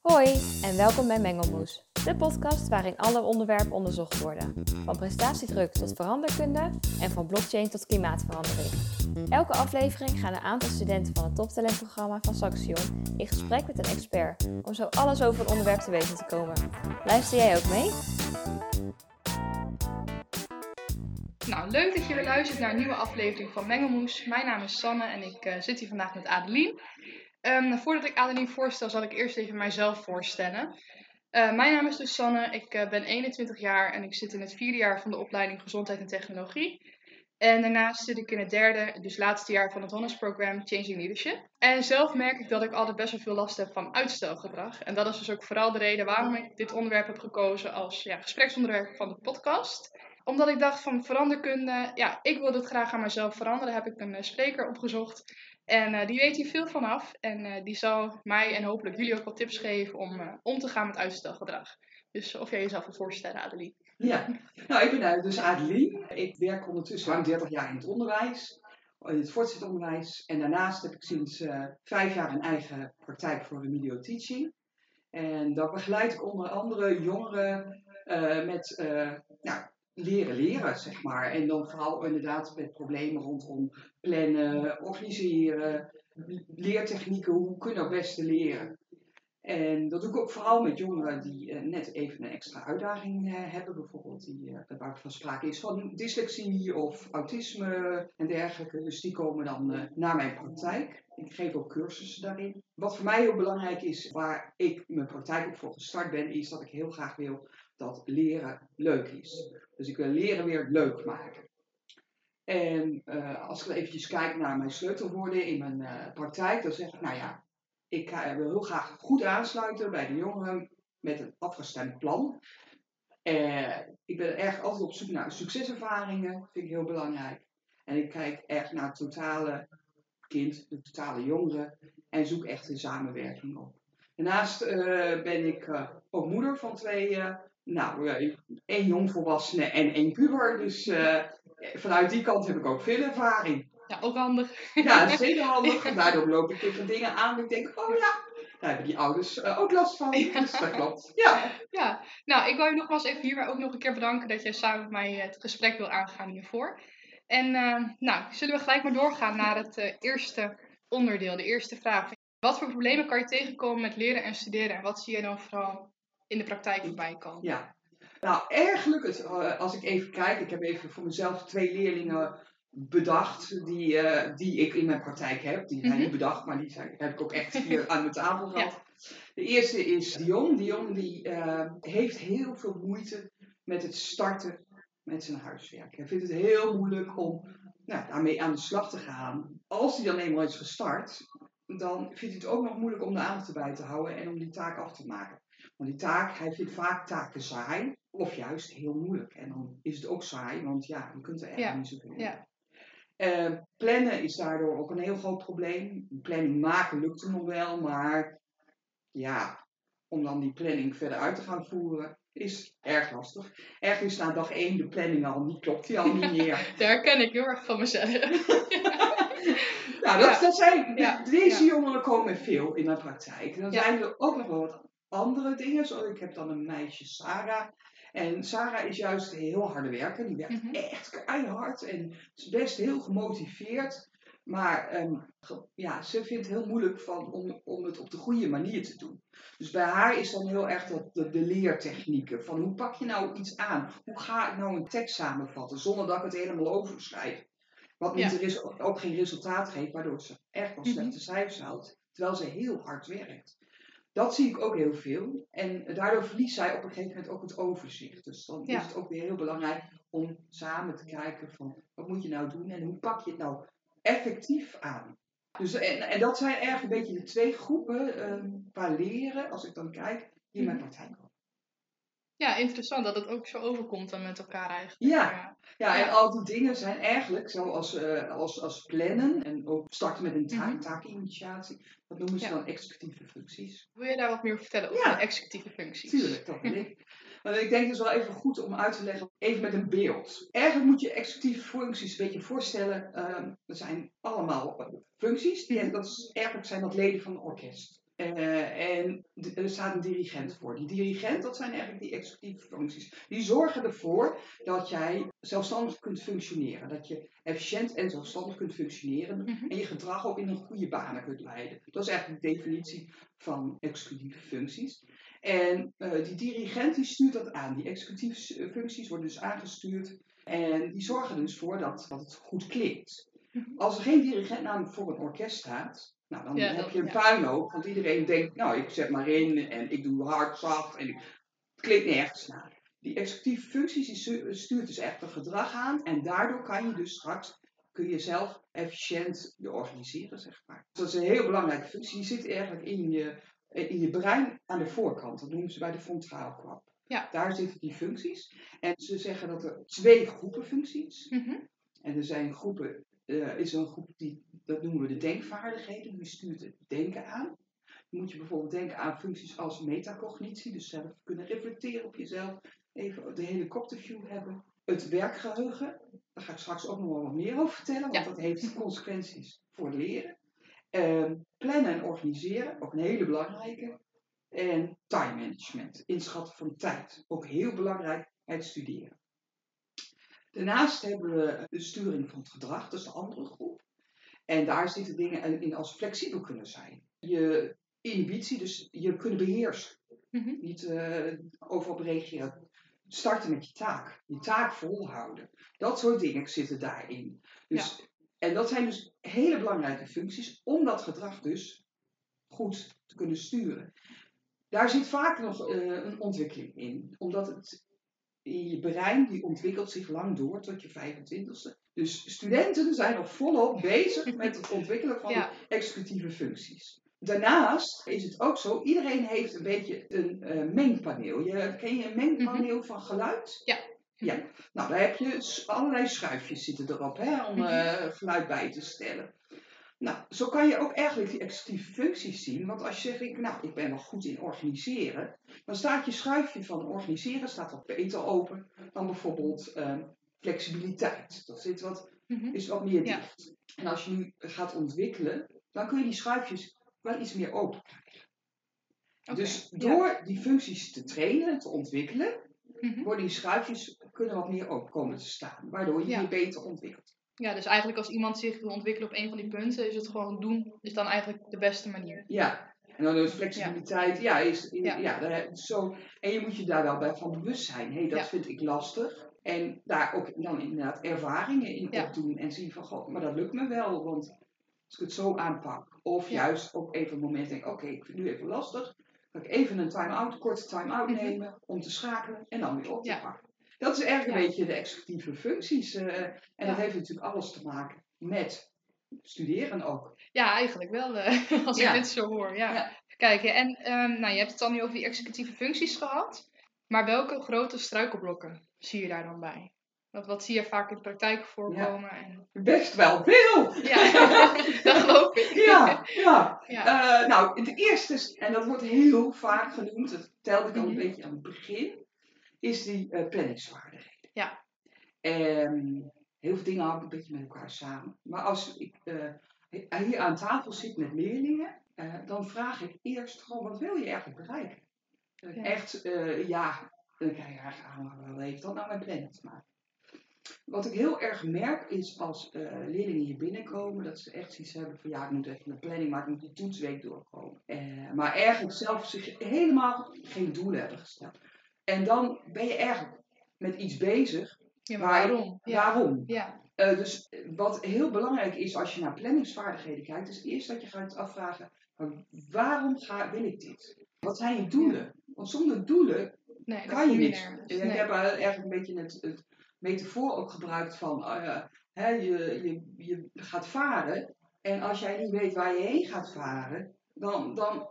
Hoi en welkom bij Mengelmoes, de podcast waarin alle onderwerpen onderzocht worden. Van prestatiedruk tot veranderkunde en van blockchain tot klimaatverandering. Elke aflevering gaan een aantal studenten van het toptalentprogramma van Saxion in gesprek met een expert om zo alles over een onderwerp te weten te komen. Luister jij ook mee? Nou, leuk dat je weer luistert naar een nieuwe aflevering van Mengelmoes. Mijn naam is Sanne en ik eh, zit hier vandaag met Adeline. Ehm, voordat ik Adeline voorstel, zal ik eerst even mijzelf voorstellen. Eh, mijn naam is dus Sanne, ik eh, ben 21 jaar en ik zit in het vierde jaar van de opleiding Gezondheid en Technologie. En daarnaast zit ik in het derde, dus laatste jaar van het Honors Changing Leadership. En zelf merk ik dat ik altijd best wel veel last heb van uitstelgedrag. En dat is dus ook vooral de reden waarom ik dit onderwerp heb gekozen als ja, gespreksonderwerp van de podcast omdat ik dacht van veranderkunde, ja, ik wil dit graag aan mezelf veranderen, heb ik een uh, spreker opgezocht. En uh, die weet hier veel van af. En uh, die zal mij en hopelijk jullie ook wat tips geven om om te gaan met uitstelgedrag. Dus of jij jezelf wil voorstellen, Adelie. Ja, nou ik ben dus Adelie. Ik werk ondertussen ruim 30 jaar in het onderwijs, in het voortgezet onderwijs. En daarnaast heb ik sinds vijf jaar een eigen praktijk voor remedial teaching. En dat begeleid ik onder andere jongeren met nou, leren leren, zeg maar. En dan vooral inderdaad met problemen rondom plannen, organiseren, leertechnieken, hoe kun je nou het beste leren. En dat doe ik ook vooral met jongeren die uh, net even een extra uitdaging uh, hebben. Bijvoorbeeld die, uh, waar van sprake is van dyslexie of autisme en dergelijke. Dus die komen dan naar mijn praktijk. Ik geef ook cursussen daarin. Wat voor mij heel belangrijk is, waar ik mijn praktijk op voor gestart ben, is dat ik heel graag wil dat leren leuk is. Dus ik wil leren weer leuk maken. En uh, als ik eventjes kijk naar mijn sleutelwoorden in mijn uh, praktijk, dan zeg ik, nou ja, ik uh, wil heel graag goed aansluiten bij de jongeren met een afgestemd plan. ik ben erg altijd op zoek naar succeservaringen, vind ik heel belangrijk. En ik kijk echt naar het totale kind, de totale jongeren, en zoek echt een samenwerking op. Daarnaast ben ik ook moeder van twee nou, één jongvolwassene en één puber. Dus uh, vanuit die kant heb ik ook veel ervaring. Ja, ook handig. Ja, zeker handig. En daardoor loop ik tegen dingen aan en ik denk, oh ja, daar hebben die ouders uh, ook last van. Dus dat klopt. Ja. ja, nou, ik wil je nogmaals even hier ook nog een keer bedanken dat je samen met mij het gesprek wil aangaan hiervoor. En uh, nou, zullen we gelijk maar doorgaan naar het eerste onderdeel, de eerste vraag. Wat voor problemen kan je tegenkomen met leren en studeren? En wat zie je dan vooral in de praktijk voorbij komen. Ja, nou eigenlijk, het, uh, als ik even kijk, ik heb even voor mezelf twee leerlingen bedacht die, uh, die ik in mijn praktijk heb. Die zijn mm -hmm. niet bedacht, maar die zijn, heb ik ook echt hier aan mijn tafel gehad. Ja. De eerste is Dion. Dion die, uh, heeft heel veel moeite met het starten met zijn huiswerk. Hij vindt het heel moeilijk om nou, daarmee aan de slag te gaan. Als hij dan eenmaal is gestart, dan vindt hij het ook nog moeilijk om de aandacht erbij te houden en om die taak af te maken. Want die taak, hij vindt vaak taken saai of juist heel moeilijk. En dan is het ook saai, want ja, je kunt er echt ja. niet zoveel ja. Uh, plannen is daardoor ook een heel groot probleem. Planning maken lukt er nog wel, maar ja, om dan die planning verder uit te gaan voeren, is erg lastig. Erg is na dag 1 de planning al niet klopt, die al niet meer. Daar herken ik heel erg van mezelf. nou, dat, dat zijn, deze jongeren komen veel in mijn praktijk. Dan zijn er ook nog wel wat andere dingen. Zo, ik heb dan een meisje, Sarah. En Sarah is juist heel harde werken. Die werkt mm -hmm. echt keihard en is best heel gemotiveerd. Maar um, ja, ze vindt het heel moeilijk van, om, om het op de goede manier te doen. Dus bij haar is dan heel erg dat, de, de leertechnieken. Van hoe pak je nou iets aan? Hoe ga ik nou een tekst samenvatten zonder dat ik het helemaal overschrijf? Wat niet ja. ook geen resultaat geeft, waardoor ze echt wel slechte mm -hmm. cijfers houdt. Terwijl ze heel hard werkt. Dat zie ik ook heel veel. En daardoor verliest zij op een gegeven moment ook het overzicht. Dus dan ja. is het ook weer heel belangrijk om samen te kijken van wat moet je nou doen en hoe pak je het nou effectief aan. Dus, en, en dat zijn erg een beetje de twee groepen um, qua leren, als ik dan kijk, die in mijn praktijk. Ja, interessant dat het ook zo overkomt dan met elkaar eigenlijk. Ja, ja. ja en al die dingen zijn eigenlijk zoals uh, als, als plannen en ook starten met een taak, mm -hmm. taakinitiatie. Dat noemen ze ja. dan executieve functies. Wil je daar wat meer vertellen over ja. de executieve functies? Tuurlijk, dat wil ik. Maar ik denk het is wel even goed om uit te leggen, even met een beeld. Eigenlijk moet je executieve functies een beetje voorstellen. Um, er zijn allemaal functies, die, dat is, eigenlijk zijn dat leden van een orkest. Eh, en er staat een dirigent voor. Die dirigent, dat zijn eigenlijk die executieve functies. Die zorgen ervoor dat jij zelfstandig kunt functioneren. Dat je efficiënt en zelfstandig kunt functioneren. Mhm. En je gedrag ook in een goede banen kunt leiden. Dat is eigenlijk de definitie van executieve functies. En eh, die dirigent die stuurt dat aan. Die executieve s- functies worden dus aangestuurd. En die zorgen dus voor dat, dat het goed klinkt. Mhm. Als er geen dirigent namelijk voor een orkest staat, nou, dan Ja, heb je een ja. puinhoop. Want iedereen denkt, nou, ik zet maar in en ik doe hard, zacht. En ik, het klinkt nergens naar. Die executieve functies die stu- stuurt dus echt het gedrag aan. En daardoor kan je dus straks kun je zelf efficiënt je organiseren, zeg maar. Dus dat is een heel belangrijke functie. Die zit eigenlijk in je, in je brein aan de voorkant. Dat noemen ze bij de frontaal kwap. Ja. Daar zitten die functies. En ze zeggen dat er twee groepen functies. Mhm. En er zijn groepen, eh, is een groep die, dat noemen we de denkvaardigheden. Die stuurt het denken aan. Dan moet je bijvoorbeeld denken aan functies als metacognitie. Dus zelf kunnen reflecteren op jezelf. Even de helikopterview hebben. Het werkgeheugen. Daar ga ik straks ook nog wel wat meer over vertellen. Want Ja. dat heeft consequenties voor het leren. Ehm, plannen en organiseren. Ook een hele belangrijke. En time management. Inschatten van tijd. Ook heel belangrijk bij het studeren. Daarnaast hebben we de sturing van het gedrag, dat is de andere groep. En daar zitten dingen in als flexibel kunnen zijn. Je inhibitie, dus je kunnen beheersen. Mhm. Niet eh, overal reageren. Starten met je taak. Je taak volhouden. Dat soort dingen zitten daarin. Dus, En dat zijn dus hele belangrijke functies om dat gedrag dus goed te kunnen sturen. Daar zit vaak nog eh, een ontwikkeling in. Omdat het in je brein, die ontwikkelt zich lang door tot je 25ste. Dus studenten zijn nog volop bezig met het ontwikkelen van Ja. executieve functies. Daarnaast is het ook zo, iedereen heeft een beetje een eh, mengpaneel. Je, ken je een mengpaneel van geluid? Ja. Ja, nou daar heb je allerlei schuifjes zitten erop hè, om Mhm. eh, geluid bij te stellen. Nou, zo kan je ook eigenlijk die executieve functies zien. Want als je zegt, ik, nou, ik ben wel goed in organiseren, dan staat je schuifje van organiseren staat wat beter open dan bijvoorbeeld ehm, flexibiliteit. Dat zit wat, Mhm. is wat meer Ja. dicht. En als je nu gaat ontwikkelen, dan kun je die schuifjes wel iets meer open krijgen. Dus ja. door die functies te trainen, te ontwikkelen, Mhm. worden die schuifjes kunnen wat meer open komen te staan. Waardoor je Ja. je beter ontwikkelt. Ja, dus eigenlijk als iemand zich wil ontwikkelen op een van die punten, is het gewoon doen, is dan eigenlijk de beste manier. Ja, en dan is flexibiliteit, ja, is, ja. Ja. daar- zo. En je moet je daar wel bij van bewust zijn. Hé, dat Ja. vind ik lastig. En daar ook dan inderdaad ervaringen in opdoen. En zien van, goh, maar dat lukt me wel. Want als ik het zo aanpak. Of juist op even een moment denk, oké, ik vind het nu even lastig. Kan ik even een time-out, korte time-out Mhm. nemen. Om te schakelen en dan weer op te pakken. Dat is eigenlijk Ja. een beetje de executieve functies. eh, en Ja. dat heeft natuurlijk alles te maken met studeren ook. Ja, eigenlijk wel, eh, als ik dit zo hoor. Ja. Kijk, en ehm, nou, je hebt het dan nu over die executieve functies gehad. Maar welke grote struikelblokken zie je daar dan bij? Wat, wat zie je vaak in de praktijk voorkomen? En, Best wel veel! ja, dat geloof ik. Ja, ja. Eh, nou, het eerste, is, en dat wordt heel vaak genoemd, dat telde ik al een Mhm. beetje aan het begin, is die eh planningsvaardigheden. Ja. Ehm, heel veel dingen hangen een beetje met elkaar samen. Maar als ik eh, hier aan tafel zit met leerlingen, eh, dan vraag ik eerst gewoon, wat wil je eigenlijk bereiken? Ja. Echt, ja, dan krijg je eigenlijk aan, wat heeft dat nou met planning te maken? Wat ik heel erg merk is als leerlingen hier binnenkomen, dat ze echt zoiets hebben van ja, ik moet even een planning maken, ik moet die toetsweek doorkomen. Maar eigenlijk zelf zich helemaal geen doelen hebben gesteld. En dan ben je eigenlijk met iets bezig. ja, maar waar je- waarom? Ja. Waarom? Ja. Eh, dus wat heel belangrijk is als je naar planningsvaardigheden kijkt, is eerst dat je gaat afvragen, waarom ga, wil ik dit? Wat zijn je doelen? Want zonder doelen Nee, kan je niks. nergens. Ik heb eh, eigenlijk een beetje het, het metafoor ook gebruikt van, oh hè, je, je, je gaat varen en als jij niet weet waar je heen gaat varen, dan, dan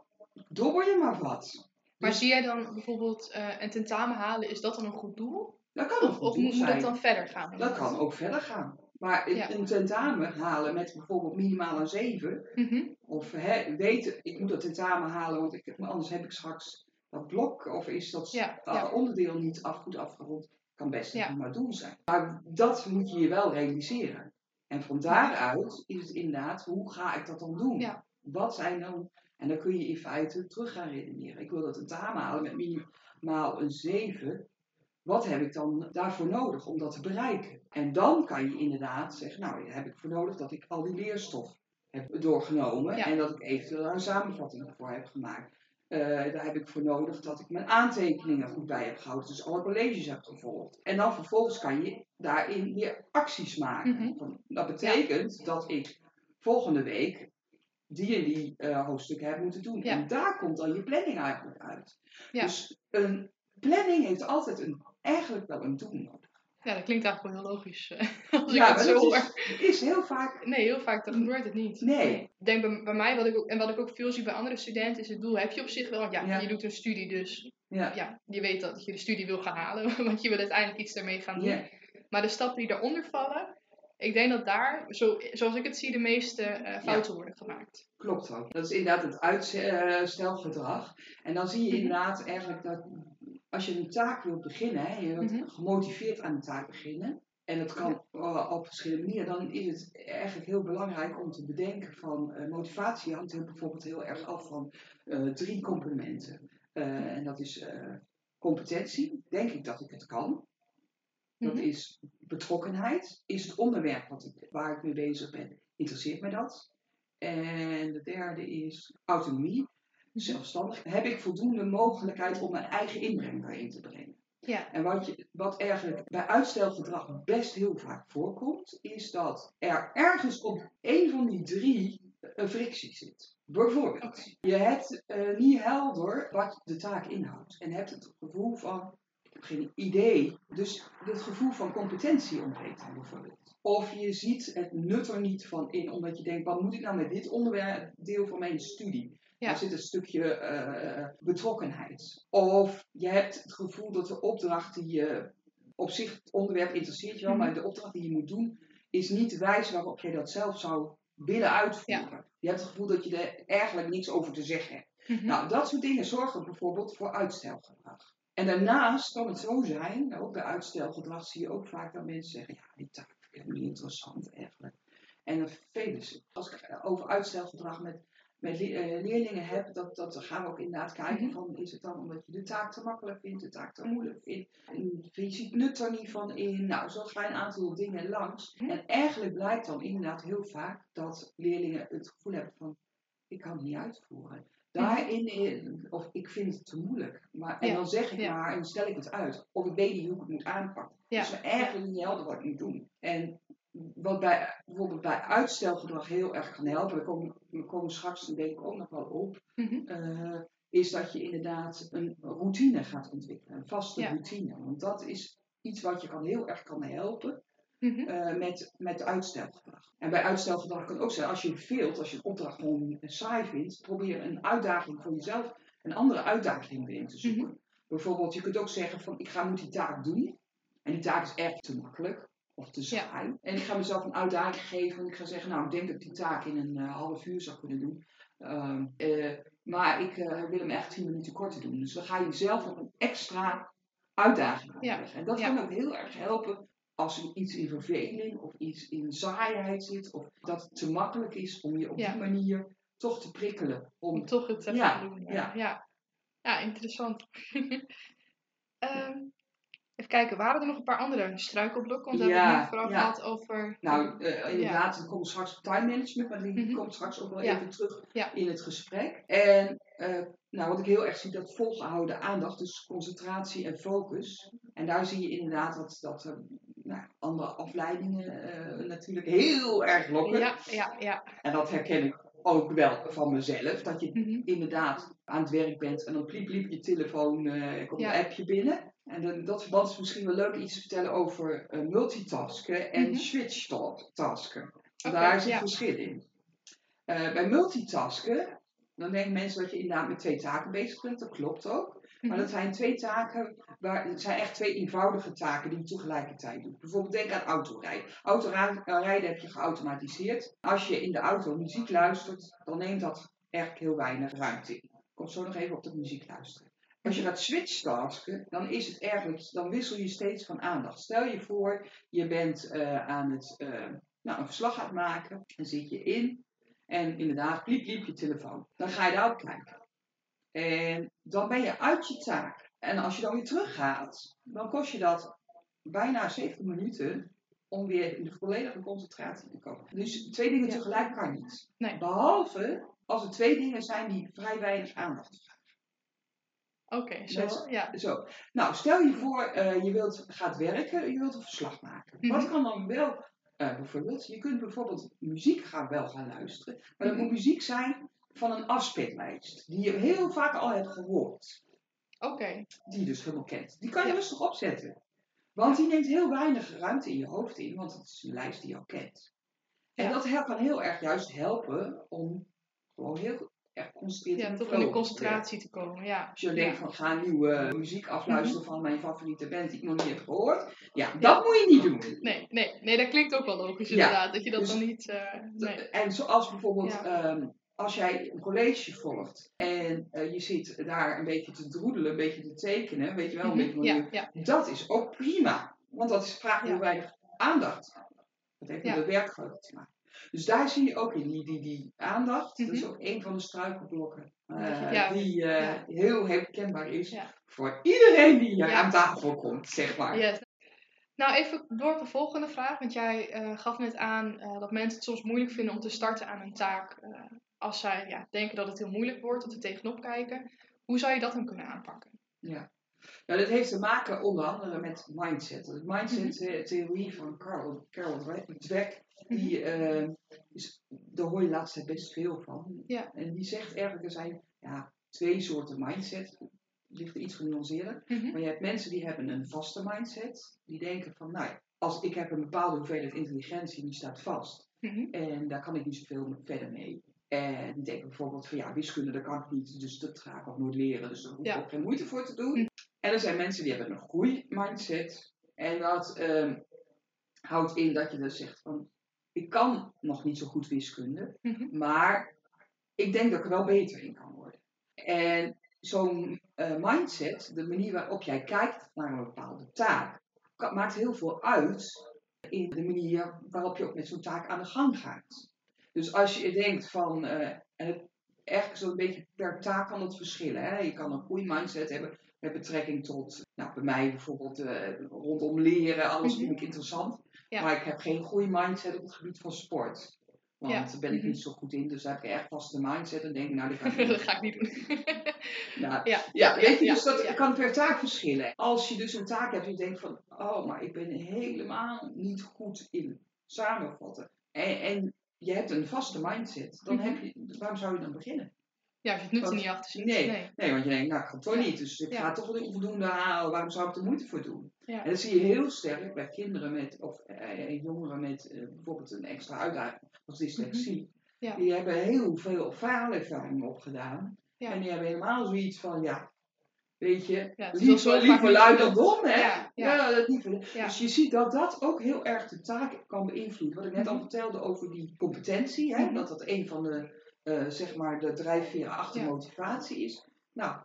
dobber je maar wat. Maar Dus zie jij dan bijvoorbeeld eh, een tentamen halen, is dat dan een goed doel? dat kan een Of, goed of doel moet, moet zijn. dat dan verder gaan? Dat kan ook verder gaan. Maar een- Ja. een tentamen halen met bijvoorbeeld minimaal een 7, Mhm. Of hè, weten, ik moet dat tentamen halen, want ik, anders heb ik straks dat blok. Of is dat Ja, ja. onderdeel niet af, goed afgerond. Kan best een prima doel zijn. Maar dat moet je je wel realiseren. En van daaruit is het inderdaad, hoe ga ik dat dan doen? Wat zijn dan En dan kun je in feite terug gaan redeneren. Ik wil dat tentamen halen met minimaal een 7. Wat heb ik dan daarvoor nodig om dat te bereiken? En dan kan je inderdaad zeggen, nou, daar heb ik voor nodig dat ik al die leerstof heb doorgenomen Ja. en dat ik eventueel daar een samenvatting voor heb gemaakt. Eh, daar heb ik voor nodig dat ik mijn aantekeningen goed bij heb gehouden, dus alle colleges heb gevolgd. En dan vervolgens kan je daarin weer acties maken. Mhm. Dat betekent dat ik volgende week die die eh, hoofdstukken heb moeten doen. Ja. En daar komt dan je planning eigenlijk uit. Ja. Dus een planning heeft altijd een, eigenlijk wel een doel nodig. Ja, dat klinkt eigenlijk wel heel logisch. eh, Als ik Ja, het maar zo dat hoor. is, is heel vaak. Nee, heel vaak dan gebeurt het niet. Nee. Ik denk bij, bij mij, wat ik ook, en wat ik ook veel zie bij andere studenten, is het doel heb je op zich wel. Want ja, Ja. je doet een studie, dus Ja. ja, je weet dat je de studie wil gaan halen. Want je wil uiteindelijk iets ermee gaan doen. Ja. Maar de stappen die daaronder vallen, ik denk dat daar, zo, zoals ik het zie, de meeste eh, fouten worden gemaakt. Klopt ook. Dat is inderdaad het uitstelgedrag. En dan zie je Mhm. inderdaad eigenlijk dat als je een taak wilt beginnen, hè, je wilt Mhm. gemotiveerd aan een taak beginnen. En dat kan op verschillende manieren. Dan is het eigenlijk heel belangrijk om te bedenken van eh, motivatie hangt heel, bijvoorbeeld heel erg af van eh, drie componenten. Eh, en dat is competentie. Denk ik dat ik het kan? Dat Mhm. is betrokkenheid. Is het onderwerp wat ik, waar ik mee bezig ben, interesseert mij dat? En de derde is autonomie, zelfstandig. Heb ik voldoende mogelijkheid om mijn eigen inbreng daarin te brengen? Ja. En wat, je, wat eigenlijk bij uitstelgedrag best heel vaak voorkomt, is dat er ergens op één van die drie een frictie zit. Bijvoorbeeld, je hebt eh, niet helder wat de taak inhoudt en hebt het gevoel van, geen idee. Dus het gevoel van competentie ontbreekt dan bijvoorbeeld. Of je ziet het nut er niet van in, omdat je denkt, wat moet ik nou met dit onderwerp, deel van mijn studie? Ja. Daar zit een stukje eh, betrokkenheid. Of je hebt het gevoel dat de opdracht die je op zich, het onderwerp interesseert je wel, Mhm. maar de opdracht die je moet doen, is niet de wijze waarop je dat zelf zou willen uitvoeren. Je hebt het gevoel dat je er eigenlijk niks over te zeggen hebt. Mhm. Nou, dat soort dingen zorgen bijvoorbeeld voor uitstelgedrag. En daarnaast kan het zo zijn, nou, ook bij uitstelgedrag zie je ook vaak dat mensen zeggen, ja, die taak vind ik niet interessant eigenlijk. En dan vervelen ze. Als ik over uitstelgedrag met, met eh, leerlingen heb, dat, dat gaan we ook inderdaad kijken Mhm. van, is het dan omdat je de taak te makkelijk vindt, de taak te moeilijk vindt, en je het nut er niet van in. Nou, zo ga je een aantal dingen langs. Mhm. En eigenlijk blijkt dan inderdaad heel vaak dat leerlingen het gevoel hebben van, ik kan het niet uitvoeren. Daarin, of ik vind het te moeilijk. Maar, en Ja, dan zeg ik ja. maar en stel ik het uit. Of ik weet niet hoe ik het moet aanpakken. Ja. Dus eigenlijk niet helder wat ik moet doen. En wat bij, bijvoorbeeld bij uitstelgedrag heel erg kan helpen, we komen, we komen straks denk ik ook nog wel op, Mhm. eh, is dat je inderdaad een routine gaat ontwikkelen. Een vaste routine. Want dat is iets wat je kan heel erg kan helpen Mhm. eh, met, met uitstelgedrag. En bij uitstelgedrag kan ook zijn, als je veelt, als je een opdracht gewoon saai vindt, probeer een uitdaging voor jezelf, een andere uitdaging erin te zoeken. Bijvoorbeeld, je kunt ook zeggen van, ik ga moet die taak doen. En die taak is echt te makkelijk of te Ja. saai. En ik ga mezelf een uitdaging geven. En ik ga zeggen, nou, ik denk dat ik die taak in een eh, half uur zou kunnen doen. Ehm, eh, maar ik wil hem echt 10 minuten korter doen. Dus dan ga je jezelf nog een extra uitdaging Ja. opleggen. En dat Ja. kan ook heel erg helpen als er iets in verveling of iets in saaiheid zit. Of dat het te makkelijk is om je op Ja. die manier toch te prikkelen. Om, Om toch het te Ja, gaan doen. ja. ja. Ja, interessant. Ehm, even kijken, waren er nog een paar andere struikelblokken? Want we hebben het vooral gehad over... Nou, eh, inderdaad, dan komt straks op time management, maar die Mhm. komt straks ook wel even terug in het gesprek. En eh, nou, wat ik heel erg zie, dat volgehouden aandacht, dus concentratie en focus. En daar zie je inderdaad dat, dat er nou, andere afleidingen eh, natuurlijk heel erg lokken. Ja, ja, ja. En dat herken ik ook wel van mezelf, dat je Mhm. inderdaad aan het werk bent en dan pliep pliep je telefoon, eh komt Ja. een appje binnen. En in dat verband is misschien wel leuk iets te vertellen over eh, multitasken en Mhm. switchtasken. Oké, Daar is een ja. verschil in. Bij multitasken, dan denken mensen dat je inderdaad met twee taken bezig bent, dat klopt ook. Maar Mhm. dat zijn twee taken, waar, het zijn echt twee eenvoudige taken die je tegelijkertijd doet. Bijvoorbeeld denk aan autorijden. Autorijden heb je geautomatiseerd. Als je in de auto muziek luistert, dan neemt dat echt heel weinig ruimte in. Ik kom zo nog even op de muziek luisteren. Als je gaat switchtasken, dan is het eigenlijk, dan wissel je steeds van aandacht. Stel je voor, je bent eh, aan het, eh, nou, een verslag aan het maken, en zit je in. En inderdaad, pliep, pliep je telefoon. Dan ga je daarop kijken. En dan ben je uit je taak. En als je dan weer teruggaat, dan kost je dat bijna 70 minuten om weer in de volledige concentratie te komen. Dus twee dingen Ja. tegelijk kan niet. Nee. Behalve als er twee dingen zijn die vrij weinig aandacht vragen. Oké, zo. Ja. Zo. Nou, stel je voor, eh, je wilt, gaat werken, je wilt een verslag maken. Mhm. Wat kan dan wel, eh, bijvoorbeeld, je kunt bijvoorbeeld muziek gaan, wel gaan luisteren. Maar dat Mhm. moet muziek zijn van een afspeellijst. Die je heel vaak al hebt gehoord. Oké. Die je dus helemaal kent. Die kan je Ja. rustig opzetten. Want die neemt heel weinig ruimte in je hoofd in, want het is een lijst die je al kent. En Ja. dat kan heel erg juist helpen om gewoon heel erg geconcentreerd Ja, toch in de concentratie te komen. Ja. Als je denkt van ga nieuwe muziek afluisteren Mhm. van mijn favoriete band die ik nog niet heb gehoord. Ja, dat moet je niet doen. Nee, nee, nee, dat klinkt ook wel logisch inderdaad. Dat je dat dus- dan niet... eh, nee. En zoals bijvoorbeeld Ja. Als jij een college volgt en eh, je zit daar een beetje te droedelen, een beetje te tekenen, weet je wel, een Mhm. beetje van Ja, ja. dat is ook prima. Want dat is, vraagt heel Ja. weinig aandacht. Dat heeft met de werkgeheugen te maken. Dus daar zie je ook in die, die, die aandacht. Dat is Mhm. ook een van de struikelblokken. Eh, die eh, heel herkenbaar is voor iedereen die hier aan tafel komt, zeg maar. Yes. Nou, even door op de volgende vraag. Want jij gaf net aan dat mensen het soms moeilijk vinden om te starten aan een taak. Als zij ja, denken dat het heel moeilijk wordt of er tegenop kijken. Hoe zou je dat dan kunnen aanpakken? Ja. Nou, dat heeft te maken onder andere met mindset. De mindset-theorie van Carol, Carol Dweck, die, eh, is, daar hoor je tijd best veel van. Ja. En die zegt eigenlijk, er zijn ja, twee soorten mindset. Ligt er iets genuanceerder. Mhm. Maar je hebt mensen die hebben een vaste mindset. Die denken van, nou als ik heb een bepaalde hoeveelheid intelligentie, die staat vast. Mhm. En daar kan ik niet zoveel verder mee. En denken bijvoorbeeld van ja, wiskunde dat kan ik niet, dus dat ga ik ook nooit leren. Dus daar hoef ik Ja. ook geen moeite voor te doen. Hm. En er zijn mensen die hebben een groeimindset. En dat ehm, houdt in dat je dus zegt van ik kan nog niet zo goed wiskunde, Mhm. maar ik denk dat ik er wel beter in kan worden. En zo'n eh, mindset, de manier waarop jij kijkt naar een bepaalde taak, maakt heel veel uit in de manier waarop je ook met zo'n taak aan de gang gaat. Dus als je denkt van, eh, en het, zo'n beetje per taak kan het verschillen. Hè? Je kan een goede mindset hebben met betrekking tot, nou bij mij bijvoorbeeld eh, rondom leren, alles Mhm. vind ik interessant. Ja. Maar ik heb geen goede mindset op het gebied van sport. Want Ja. daar ben ik Mhm. niet zo goed in, dus daar heb ik echt vaste mindset en denk nou, dat kan ik dat ga ik niet doen. Nou, ja. ja, weet je, dus dat kan per taak verschillen. Als je dus een taak hebt en je denkt van, oh, maar ik ben helemaal niet goed in samenvatten. En, en je hebt een vaste mindset, dan Mhm. heb je, waarom zou je dan beginnen? ja, als je het nut er niet achter ziet. Nee. nee. Nee, want je denkt, nou, ik het toch Ja. niet, dus ik Ja. ga toch een voldoende halen, waarom zou ik er moeite voor doen? Ja. En dat zie je heel sterk bij kinderen met, of eh, jongeren met eh, bijvoorbeeld een extra uitdaging, als dyslexie. Mhm. Die hebben heel veel faalervaring opgedaan. En die hebben helemaal zoiets van, ja, weet je, Ja, liever, liever niet lui dan dom, hè? Ja, ja. dat. Ja. Dus je ziet dat dat ook heel erg de taak kan beïnvloeden. Wat ik net al Mhm. vertelde over die competentie, hè? Mhm. dat dat een van de, eh, zeg maar, de drijfveren achter motivatie is. Nou,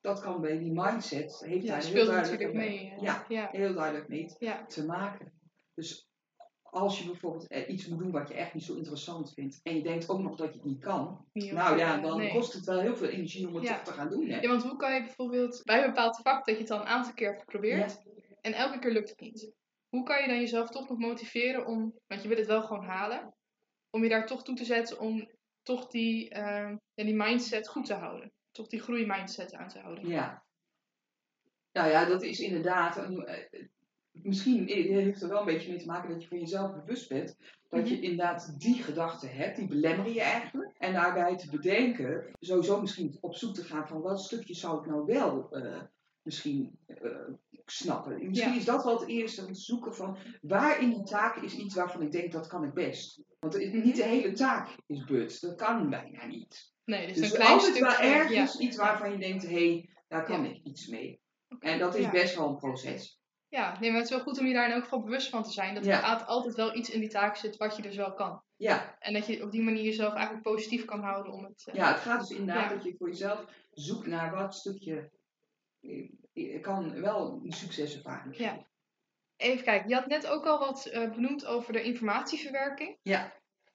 dat kan bij die mindset, heeft daar heel duidelijk mee, mee. Ja. heel duidelijk mee te maken. Dus als je bijvoorbeeld eh, iets moet doen wat je echt niet zo interessant vindt, en je denkt ook nog dat je het niet kan, nou ja, dan nee. kost het wel heel veel energie om het Ja. toch te gaan doen. Hè? Ja, want hoe kan je bijvoorbeeld bij een bepaald vak dat je het al een aantal keer hebt geprobeerd en elke keer lukt het niet? Hoe kan je dan jezelf toch nog motiveren om, want je wil het wel gewoon halen, om je daar toch toe te zetten om toch die, ja, die mindset goed te houden? Toch die groeimindset aan te houden? Ja. Nou ja, dat is inderdaad. Een, eh, misschien heeft er wel een beetje mee te maken dat je van jezelf bewust bent. Dat je Mhm. inderdaad die gedachten hebt, die belemmeren je eigenlijk. En daarbij te bedenken, sowieso misschien op zoek te gaan van welk stukje zou ik nou wel eh, misschien eh, snappen. Misschien Ja. is dat wel het eerste, om te zoeken van waar in die taak is iets waarvan ik denk dat kan ik best. Want het- niet de hele taak is but, dat kan bijna niet. Nee, dus, Dus een klein altijd wel ergens ja. iets waarvan je denkt, hé, hey, daar kan Ja. ik iets mee. En dat is best wel een proces. Ja, nee, maar het is wel goed om je daar in elk geval bewust van te zijn. Dat Ja. er altijd- wel iets in die taak zit wat je dus wel kan. Ja, En dat je op die manier jezelf eigenlijk positief kan houden om het... eh, ja het gaat dus inderdaad Ja. dat je voor jezelf zoekt naar wat stukje eh, kan wel een succeservaring Ja. geven. Even kijken, je had net ook al wat eh, benoemd over de informatieverwerking. Ja.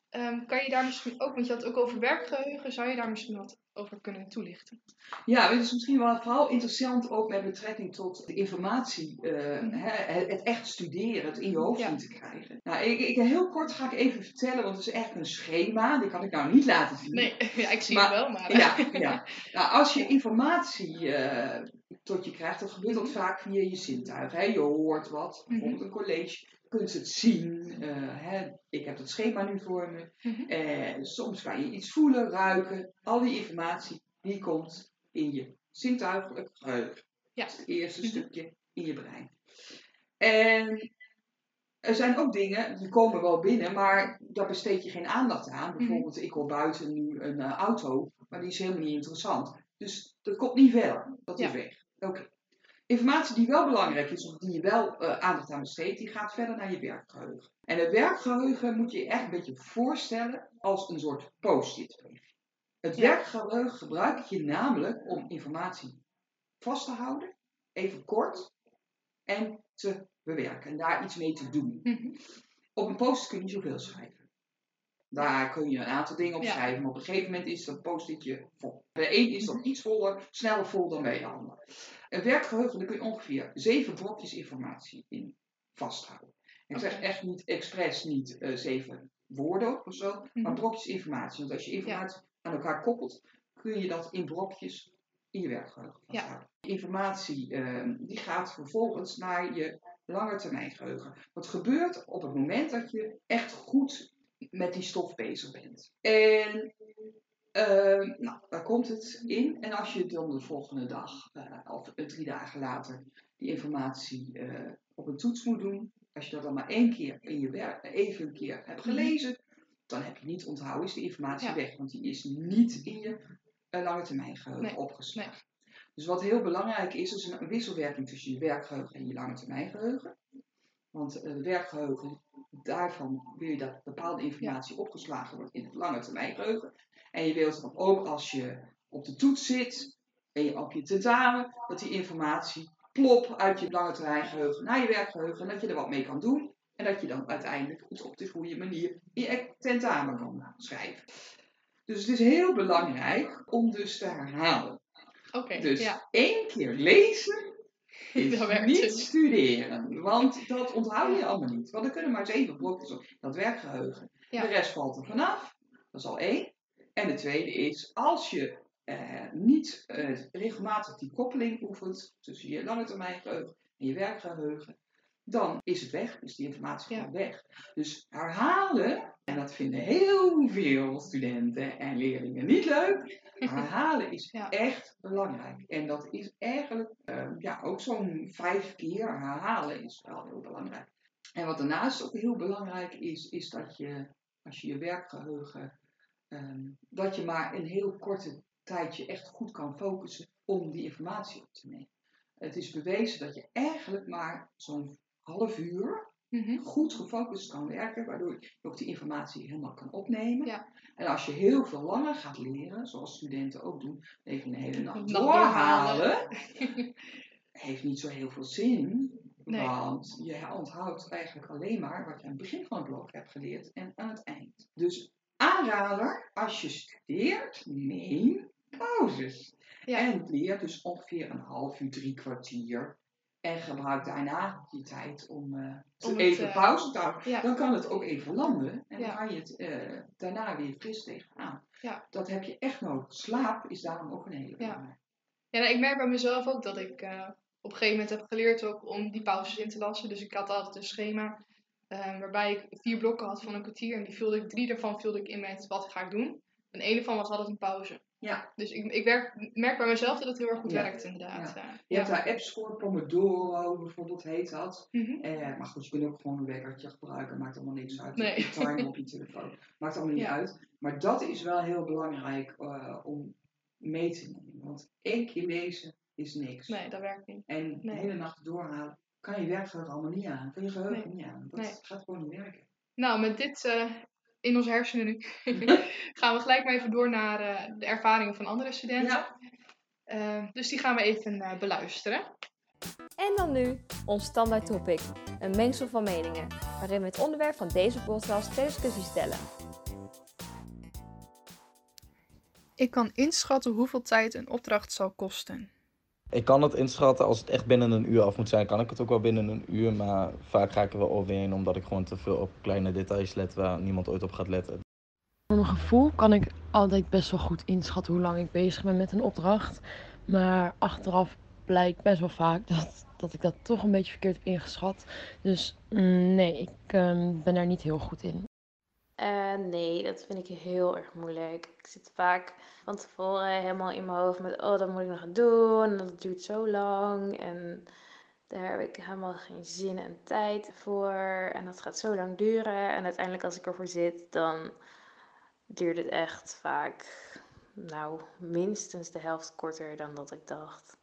Ehm, kan je daar misschien ook, want je had het ook over werkgeheugen, zou je daar misschien wat over kunnen toelichten? Ja, het is misschien wel vooral interessant ook met betrekking tot de informatie, eh, Mhm. hè, het, echt studeren, het in je hoofd Ja. zien te krijgen. Nou, ik, ik, heel kort ga ik even vertellen, want het is echt een schema, die kan ik nou niet laten zien. Nee, ja, ik zie Maar- het wel, maar... Ja, ja. Nou, als je informatie eh, tot je krijgt, dan gebeurt dat vaak via je zintuigen. Hè? Je hoort wat, bijvoorbeeld een college, kunt het zien. eh, hè? Ik heb het schema nu voor me. Mhm. Eh, soms kan je iets voelen, ruiken. Al die informatie, die komt in je zintuigelijk geheugen. Ja. Dat is het eerste Mhm. stukje in je brein. En er zijn ook dingen, die komen wel binnen, maar daar besteed je geen aandacht aan. Bijvoorbeeld, ik hoor buiten nu een eh, auto, maar die is helemaal niet interessant. Dus dat komt niet verder. Dat is weg. Oké. Informatie die wel belangrijk is, of die je wel eh, aandacht aan besteedt, die gaat verder naar je werkgeheugen. En het werkgeheugen moet je echt een beetje voorstellen als een soort post-it. Het Ja. werkgeheugen gebruik je namelijk om informatie vast te houden, even kort, en te bewerken en daar iets mee te doen. Mhm. Op een post kun je niet zoveel schrijven. Daar kun je een aantal dingen op Ja. schrijven, maar op een gegeven moment is dat post-itje vol. Bij de een is dat iets voller, sneller vol dan bij de ander. Een werkgeheugen, daar kun je ongeveer zeven blokjes informatie in vasthouden. Ik zeg echt niet expres niet eh, zeven woorden of zo, maar Mhm. blokjes informatie. Want als je informatie aan elkaar koppelt, kun je dat in blokjes in je werkgeheugen Ja. vasthouden. Informatie eh, die gaat vervolgens naar je langetermijngeheugen. Wat gebeurt op het moment dat je echt goed met die stof bezig bent. En ehm, nou, daar komt het in. En als je dan de volgende dag eh, of eh, drie dagen later die informatie eh, op een toets moet doen. Als je dat dan maar één keer in je werk, even een keer hebt gelezen, dan heb je niet onthouden, is die informatie Ja. weg. Want die is niet in je uh, lange termijn geheugen Nee, opgeslagen. Dus wat heel belangrijk is, is een wisselwerking tussen je werkgeheugen en je lange termijn geheugen. Want de werkgeheugen, daarvan wil je dat bepaalde informatie opgeslagen wordt in het lange termijn geheugen. En je wilt dan ook als je op de toets zit en je op je tentamen, dat die informatie plop uit je lange termijn geheugen naar je werkgeheugen. En dat je er wat mee kan doen. En dat je dan uiteindelijk het op de goede manier in je tentamen kan schrijven. Dus het is heel belangrijk om dus te herhalen. Oké, dus ja. één keer lezen is Dat niet dus. studeren. Want dat onthoud je allemaal niet. Want er kunnen maar zeven blokjes op dat werkgeheugen. Ja. De rest valt er vanaf. Dat is al één. En de tweede is, als je eh, niet eh, regelmatig die koppeling oefent tussen je lange termijn geheugen en je werkgeheugen, dan is het weg, is die informatie Ja. gewoon weg. Dus herhalen, en dat vinden heel veel studenten en leerlingen niet leuk, herhalen is Ja. echt belangrijk. En dat is eigenlijk, eh, ja, ook zo'n vijf keer herhalen is wel heel belangrijk. En wat daarnaast ook heel belangrijk is, is dat je, als je je werkgeheugen, ehm, dat je maar een heel korte tijdje echt goed kan focussen om die informatie op te nemen. Het is bewezen dat je eigenlijk maar zo'n half uur Mhm. goed gefocust kan werken, waardoor je ook die informatie helemaal kan opnemen. Ja. En als je heel veel langer gaat leren, zoals studenten ook doen, even de hele nacht Nacht doorhalen, heeft niet zo heel veel zin. Nee. Want je onthoudt eigenlijk alleen maar wat je aan het begin van het blok hebt geleerd en aan het eind. Dus aanrader, als je studeert, neem pauzes. Ja. En leer dus ongeveer een half uur, drie kwartier. En gebruik daarna die tijd om, eh, Om even eh, pauze te houden. Ja. Dan kan het ook even landen. En Ja. dan kan je het eh, daarna weer fris tegenaan. Ja. Dat heb je echt nodig. Slaap is daarom ook een hele belangrijke. Ja, nou, ik merk bij mezelf ook dat ik op een gegeven moment heb geleerd ook om die pauzes in te lassen. Dus ik had altijd een schema eh, waarbij ik vier blokken had van een kwartier. En die vulde ik, drie daarvan vulde ik in met wat ga ik doen. En één daarvan was altijd een pauze. Ja. Dus ik, ik werk, merk bij mezelf dat het heel erg goed Ja. werkt inderdaad. Ja. Je hebt daar apps voor, Pomodoro bijvoorbeeld heet dat. Mhm. Eh, maar goed, je kunt ook gewoon een wekkertje gebruiken, maakt allemaal niks uit. Nee. Je timer op je telefoon, maakt allemaal niet uit. Maar dat is wel heel belangrijk eh, om mee te nemen. Want één keer lezen is niks. Nee, dat werkt niet. En de hele nacht doorhalen, kan je werkgeheugen allemaal niet aan. Kan je geheugen Nee. niet aan. Dat Nee. gaat gewoon niet werken. Nou, met dit eh, in onze hersenen nu, gaan we gelijk maar even door naar eh, de ervaringen van andere studenten. Ehm, dus die gaan we even eh, beluisteren. En dan nu ons standaard topic, een mengsel van meningen, waarin we het onderwerp van deze podcast ter discussie stellen. Ik kan inschatten hoeveel tijd een opdracht zal kosten. Ik kan het inschatten als het echt binnen een uur af moet zijn, kan ik het ook wel binnen een uur. Maar vaak ga ik er wel overheen omdat ik gewoon te veel op kleine details let waar niemand ooit op gaat letten. Voor mijn gevoel kan ik altijd best wel goed inschatten hoe lang ik bezig ben met een opdracht. Maar achteraf blijkt best wel vaak dat, dat ik dat toch een beetje verkeerd heb ingeschat. Dus mm, nee, ik ehm, ben daar niet heel goed in. Uh, nee, dat vind ik heel erg moeilijk. Ik zit vaak van tevoren helemaal in mijn hoofd met, oh, dat moet ik nog doen. En dat duurt zo lang. En daar heb ik helemaal geen zin en tijd voor. En dat gaat zo lang duren. En uiteindelijk als ik ervoor zit, dan duurt het echt vaak, nou, minstens de helft korter dan dat ik dacht.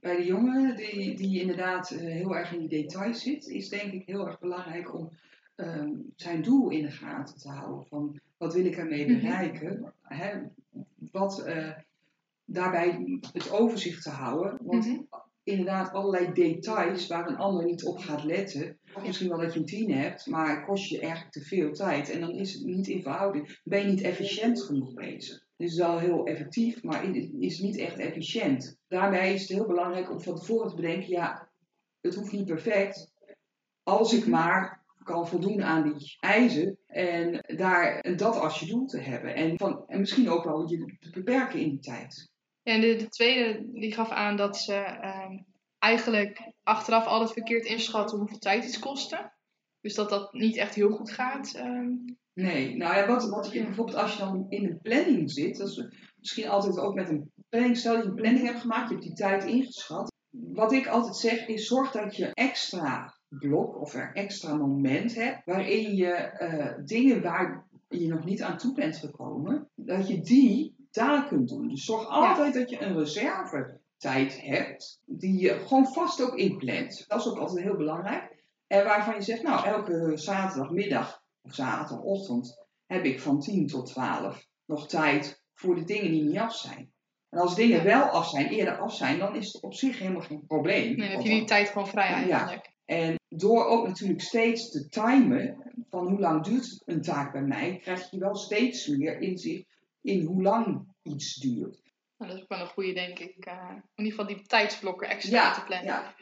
Bij de jongen die, die inderdaad eh, heel erg in die details zit, is denk ik heel erg belangrijk om Ehm, zijn doel in de gaten te houden. Van wat wil ik ermee mhm. bereiken? Hè? Wat uh, daarbij het overzicht te houden. Want mhm. inderdaad, allerlei details waar een ander niet op gaat letten. Of misschien wel dat je een tien hebt, maar kost je eigenlijk te veel tijd. En dan is het niet in verhouding. Ben je niet efficiënt genoeg bezig. Het is wel heel effectief, maar het is niet echt efficiënt. Daarbij is het heel belangrijk om van tevoren te bedenken: ja, het hoeft niet perfect. Als ik mhm. maar kan voldoen aan die eisen. En daar dat als je doel te hebben. En, van, en misschien ook wel je te beperken in die tijd. En de, de tweede die gaf aan dat ze ehm, eigenlijk achteraf altijd verkeerd inschatten hoeveel tijd iets kostte. Dus dat dat niet echt heel goed gaat. Ehm. Nee, nou ja, wat, wat je bijvoorbeeld als je dan in een planning zit, dat is misschien altijd ook met een planning, stel dat je een planning hebt gemaakt, je hebt die tijd ingeschat. Wat ik altijd zeg is, zorg dat je extra blok of een extra moment hebt waarin je uh, dingen waar je nog niet aan toe bent gekomen, dat je die daar kunt doen. Dus zorg altijd dat je een reserve tijd hebt die je gewoon vast ook inplant. Dat is ook altijd heel belangrijk. En waarvan je zegt, nou, elke zaterdagmiddag of zaterdagochtend heb ik van 10 tot 12 nog tijd voor de dingen die niet af zijn. En als dingen wel af zijn, eerder af zijn, dan is het op zich helemaal geen probleem. Nee, dan heb je die tijd gewoon vrij eigenlijk. Ja. En door ook natuurlijk steeds te timen van hoe lang duurt een taak bij mij, krijg je wel steeds meer inzicht in hoe lang iets duurt. Nou, dat is ook wel een goede, denk ik. Uh, in ieder geval die tijdsblokken extra te plannen. Ja.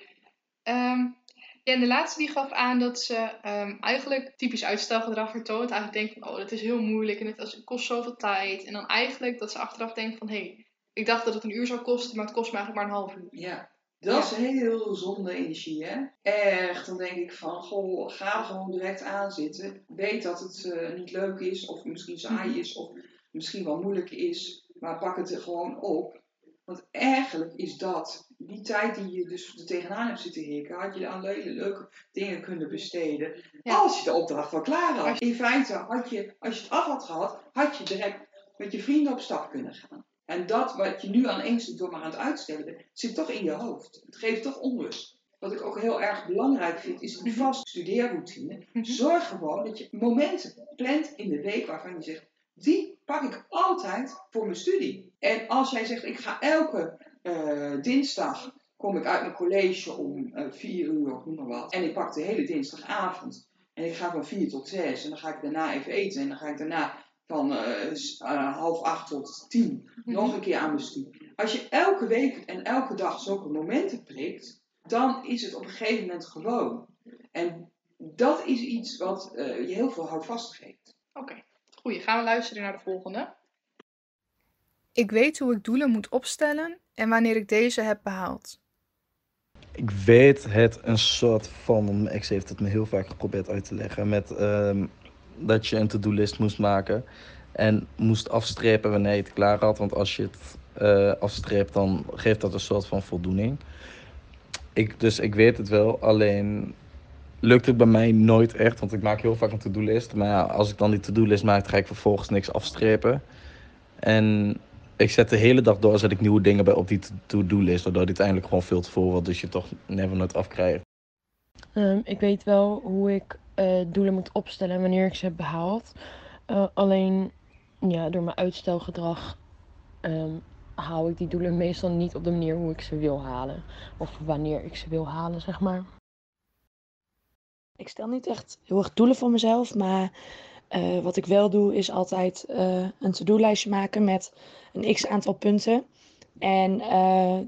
Um, ja, en de laatste die gaf aan dat ze um, eigenlijk typisch uitstelgedrag vertoont. Eigenlijk denkt van, oh, dat is heel moeilijk en het kost zoveel tijd. En dan eigenlijk dat ze achteraf denkt van, hé, hey, ik dacht dat het een uur zou kosten, maar het kost me eigenlijk maar een half uur. Ja. Dat is heel zonde energie, hè? Echt, dan denk ik van, goh, ga er gewoon direct aan zitten. Weet dat het uh, niet leuk is, of misschien saai mhm. is, of misschien wel moeilijk is, maar pak het er gewoon op. Want eigenlijk is dat, die tijd die je dus er tegenaan hebt zitten hikken, had je aan leuke, leuke dingen kunnen besteden. Als je de opdracht wel klaar had. In feite had je, als je het af had gehad, had je direct met je vrienden op stap kunnen gaan. En dat wat je nu aan één stuk door maar aan het uitstellen zit toch in je hoofd. Het geeft toch onrust. Wat ik ook heel erg belangrijk vind, is een mhm. vaste studeerroutine. Mhm. Zorg gewoon dat je momenten plant in de week waarvan je zegt, die pak ik altijd voor mijn studie. En als jij zegt, ik ga elke uh, dinsdag, kom ik uit mijn college om uh, vier uur of noem maar wat. En ik pak de hele dinsdagavond. En ik ga van vier tot zes. En dan ga ik daarna even eten. En dan ga ik daarna van uh, half acht tot tien mhm. nog een keer aan mijn studie. Als je elke week en elke dag zulke momenten prikt, dan is het op een gegeven moment gewoon. En dat is iets wat uh, je heel veel houvast geeft. Oké, okay. goeie. Gaan we luisteren naar de volgende. Ik weet hoe ik doelen moet opstellen en wanneer ik deze heb behaald. Ik weet het een soort van, mijn ex heeft het me heel vaak geprobeerd uit te leggen, met uh, dat je een to-do-list moest maken. En moest afstrepen wanneer je het klaar had. Want als je het uh, afstreept, dan geeft dat een soort van voldoening. Ik, dus ik weet het wel, alleen lukt het bij mij nooit echt. Want ik maak heel vaak een to-do-list. Maar ja, als ik dan die to-do-list maak, ga ik vervolgens niks afstrepen. En ik zet de hele dag door, zet ik nieuwe dingen bij op die to-do-list. Waardoor dit uiteindelijk gewoon veel te veel wordt. Dus je toch never nooit afkrijgt. Um, ik weet wel hoe ik doelen moet opstellen wanneer ik ze heb behaald. Uh, alleen ja, door mijn uitstelgedrag um, haal ik die doelen meestal niet op de manier hoe ik ze wil halen. Of wanneer ik ze wil halen, zeg maar. Ik stel niet echt heel erg doelen voor mezelf, maar Eh, wat ik wel doe is altijd eh, een to-do-lijstje maken met een x aantal punten. En eh,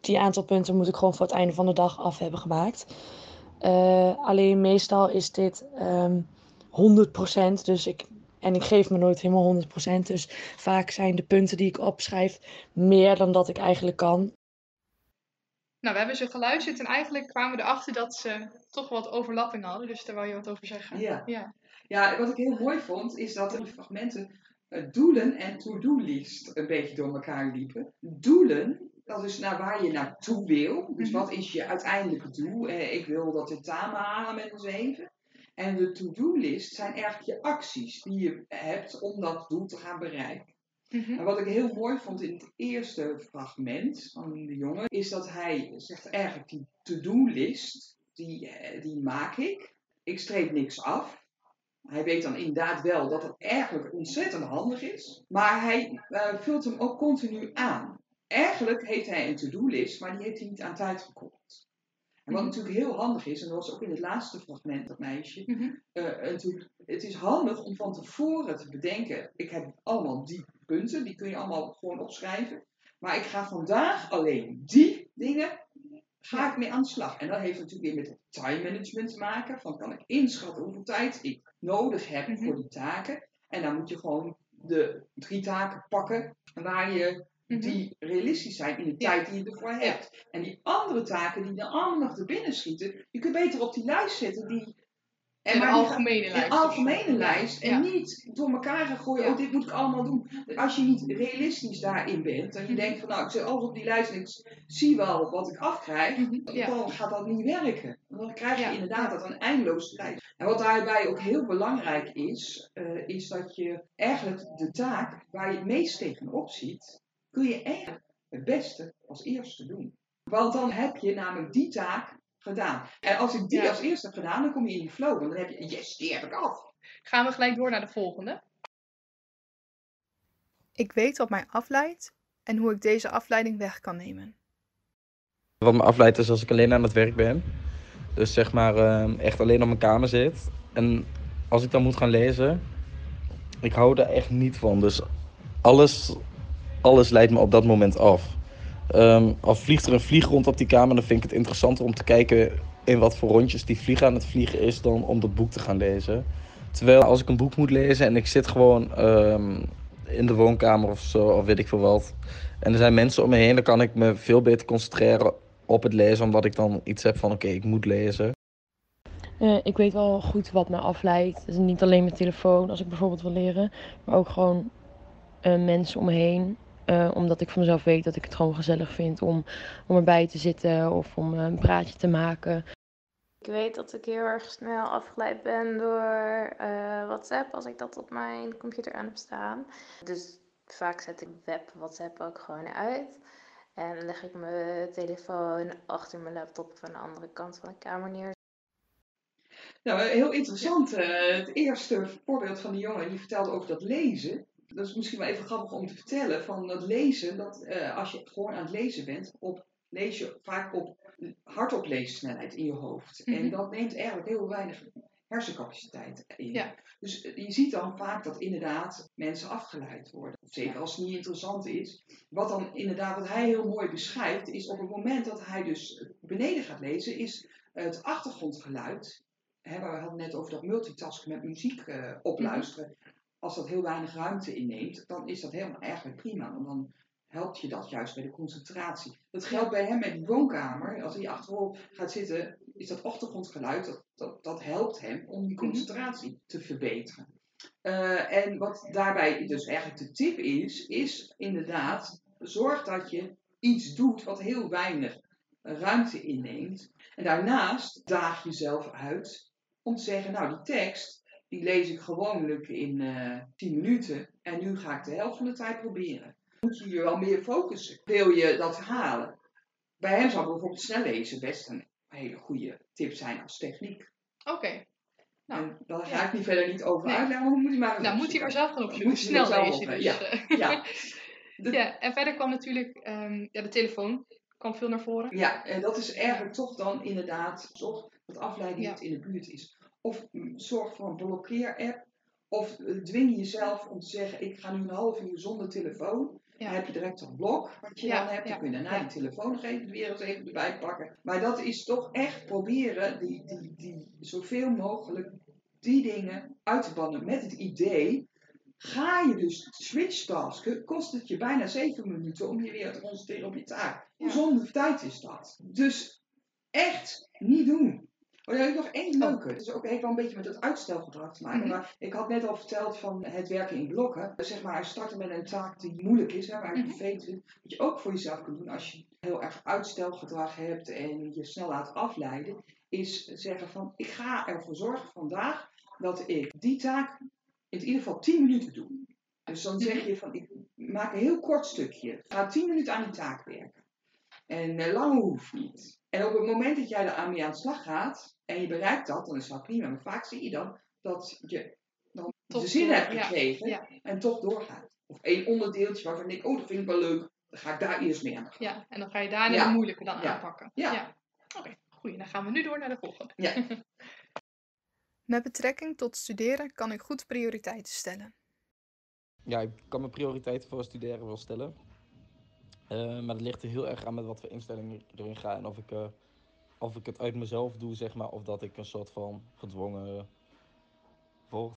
die aantal punten moet ik gewoon voor het einde van de dag af hebben gemaakt. Eh, alleen meestal is dit ehm 100%. Dus ik, en ik geef me nooit helemaal 100%. Dus vaak zijn de punten die ik opschrijf meer dan dat ik eigenlijk kan. Nou, we hebben ze geluisterd en eigenlijk kwamen we erachter dat ze toch wat overlapping hadden. Dus daar wou je wat over zeggen. Ja. Ja. Ja, wat ik heel mooi vond, is dat in die fragmenten eh, doelen en to-do-list een beetje door elkaar liepen. Doelen, dat is naar waar je naartoe wil. Dus Mhm. wat is je uiteindelijke doel? Eh, ik wil dat tentamen halen met een 7. En de to-do-list zijn eigenlijk je acties die je hebt om dat doel te gaan bereiken. Mhm. En wat ik heel mooi vond in het eerste fragment van de jongen, is dat hij zegt eigenlijk die to-do-list, die, eh, die maak ik. Ik streep niks af. Hij weet dan inderdaad wel dat het eigenlijk ontzettend handig is, maar hij eh, vult hem ook continu aan. Eigenlijk heeft hij een to-do-list, maar die heeft hij niet aan tijd gekoppeld. En wat Mhm. natuurlijk heel handig is, en dat was ook in het laatste fragment dat meisje, en toen- het is handig om van tevoren te bedenken, ik heb allemaal die punten, die kun je allemaal gewoon opschrijven. Maar ik ga vandaag alleen die dingen, ga ik mee aan de slag. En dat heeft natuurlijk weer met time management te maken. Van kan ik inschatten hoeveel tijd ik nodig heb Mhm. voor die taken. En dan moet je gewoon de drie taken pakken waar je. Die realistisch zijn in de Ja. tijd die je ervoor hebt. En die andere taken die dan allemaal nog te binnen schieten, je beter op die lijst zetten. Die, En de die algemene lijst. een algemene lijst. En Ja. niet door elkaar gaan gooien, oh dit moet ik allemaal doen. Als je niet realistisch daarin bent, en je Mhm. denkt van nou ik zet alles op die lijst en ik zie wel wat ik afkrijg, Mhm. Dan gaat dat niet werken. Dan krijg je inderdaad dat een eindeloze lijst. En wat daarbij ook heel belangrijk is, eh, is dat je eigenlijk de taak waar je het meest tegenop ziet, kun je eigenlijk het beste als eerste doen. Want dan heb je namelijk die taak gedaan. En als ik die Ja. als eerste heb gedaan, dan kom je in die flow. Want dan heb je, yes, die heb ik af. Gaan we gelijk door naar de volgende. Ik weet wat mij afleidt en hoe ik deze afleiding weg kan nemen. Wat me afleidt is als ik alleen aan het werk ben. Dus zeg maar eh, echt alleen op mijn kamer zit. En als ik dan moet gaan lezen, ik hou daar echt niet van. Dus alles, alles leidt me op dat moment af. Ehm al vliegt er een vlieg rond op die kamer, dan vind ik het interessanter om te kijken in wat voor rondjes die vlieg aan het vliegen is dan om dat boek te gaan lezen. Terwijl als ik een boek moet lezen en ik zit gewoon ehm, in de woonkamer of zo, of weet ik veel wat. En er zijn mensen om me heen, dan kan ik me veel beter concentreren op het lezen, omdat ik dan iets heb van oké, ik moet lezen. Eh, ik weet wel goed wat me afleidt. Dus niet alleen mijn telefoon als ik bijvoorbeeld wil leren, maar ook gewoon eh, mensen om me heen. Eh, omdat ik van mezelf weet dat ik het gewoon gezellig vind om, om erbij te zitten of om eh, een praatje te maken. Ik weet dat ik heel erg snel afgeleid ben door eh, WhatsApp als ik dat op mijn computer aan heb staan. Dus vaak zet ik web WhatsApp ook gewoon uit. En leg ik mijn telefoon achter mijn laptop of aan de andere kant van de kamer neer. Nou, heel interessant. eh, het eerste voorbeeld van die jongen, die vertelde over dat lezen. Dat is misschien wel even grappig om te vertellen. Van dat lezen, dat eh, als je gewoon aan het lezen bent, op, lees je vaak op hardop leessnelheid in je hoofd. En Mhm. dat neemt eigenlijk heel weinig hersencapaciteit in. Ja. Dus eh, je ziet dan vaak dat inderdaad mensen afgeleid worden. Zeker als het niet interessant is. Wat dan inderdaad, wat hij heel mooi beschrijft, is op het moment dat hij dus beneden gaat lezen, is het achtergrondgeluid. Hè, waar we hadden net over dat multitasken met muziek eh, opluisteren. Als dat heel weinig ruimte inneemt, dan is dat helemaal eigenlijk prima. Want dan helpt je dat juist bij de concentratie. Dat geldt bij hem met die woonkamer. Als hij achterop gaat zitten, is dat achtergrondgeluid, dat, dat, dat helpt hem om die concentratie te verbeteren. Eh, en wat daarbij dus eigenlijk de tip is, is inderdaad, zorg dat je iets doet wat heel weinig ruimte inneemt. En daarnaast daag jezelf uit om te zeggen, nou die tekst, die lees ik gewoonlijk in eh 10 minuten en nu ga ik de helft van de tijd proberen. Moet je je wel meer focussen. Wil je dat halen? Bij hem zou bijvoorbeeld snel lezen best een hele goede tip zijn als techniek. Oké. Nou, en daar ga ja. ik niet verder niet over Nee. uitleggen, maar moet hij maar Nou, moet hij maar zelf gaan opzoeken. Hij Snel lezen dus. ja. Ja. De- ja, en verder kwam natuurlijk ehm, ja, de telefoon. kwam veel naar voren. Ja, en dat is eigenlijk toch dan inderdaad, zorg dat afleiding niet in de buurt is. Of zorg voor een blokkeer-app. Of eh, dwing jezelf om te zeggen, ik ga nu een half uur zonder telefoon. Ja. Dan heb je direct een blok wat je Ja, dan hebt. ja, Dan kun je daarna je telefoon even weer eens even erbij pakken. Maar dat is toch echt proberen die, die, die, zoveel mogelijk die dingen uit te bannen met het idee. Ga je dus switchtasken, kost het je bijna zeven minuten om je weer te concentreren op je taak. Hoe zonde tijd is dat? Dus echt niet doen. Oh, ja, ik nog één leuke. Het is ook heeft wel een beetje met het uitstelgedrag te maken. Mhm. Maar ik had net al verteld van het werken in blokken. Zeg maar, starten met een taak die moeilijk is, hè, waar je Mhm. vervelend vindt. Wat je ook voor jezelf kunt doen als je heel erg uitstelgedrag hebt en je snel laat afleiden. Is zeggen van, ik ga ervoor zorgen vandaag dat ik die taak in ieder geval 10 minuten doe. Dus dan zeg je van, ik maak een heel kort stukje. Ga 10 minuten aan die taak werken. En eh, lang hoeft niet. En op het moment dat jij er aan mee aan de slag gaat en je bereikt dat, dan is dat prima. Maar vaak zie je dan dat je dan Toch de zin door, hebt gekregen ja. en toch doorgaat. Of één onderdeeltje waarvan ik, oh dat vind ik wel leuk, dan ga ik daar eerst mee aan. Ja, en dan ga je daarna Ja. de moeilijke dan Ja. aanpakken. Ja. Oké, goeie. Dan gaan we nu door naar de volgende. Ja. Met betrekking tot studeren kan ik goed prioriteiten stellen. Ja, ik kan mijn prioriteiten voor studeren wel stellen. Eh, maar het ligt er heel erg aan met wat voor instelling erin ga. En of ik, eh, of ik het uit mezelf doe, zeg maar. Of dat ik een soort van gedwongen volg.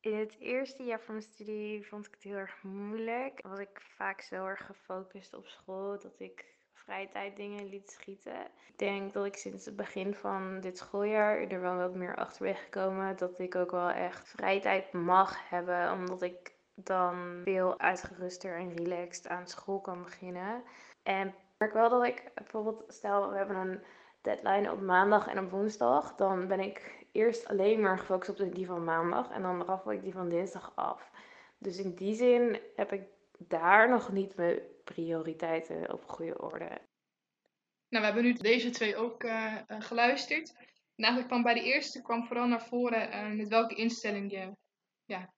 In het eerste jaar van mijn studie vond ik het heel erg moeilijk. Was ik vaak zo erg gefocust op school dat ik vrije tijd dingen liet schieten. Ik denk dat ik sinds het begin van dit schooljaar er wel wat meer achter ben gekomen dat ik ook wel echt vrije tijd mag hebben, omdat ik dan veel uitgeruster en relaxed aan school kan beginnen. En ik merk wel dat ik bijvoorbeeld, stel we hebben een deadline op maandag en op woensdag, dan ben ik eerst alleen maar gefocust op die van maandag en dan raffel ik die van dinsdag af. Dus in die zin heb ik daar nog niet mijn prioriteiten op goede orde. Nou, we hebben nu deze twee ook eh, eh, geluisterd. En kwam bij de eerste kwam vooral naar voren eh, met welke instelling je, ja,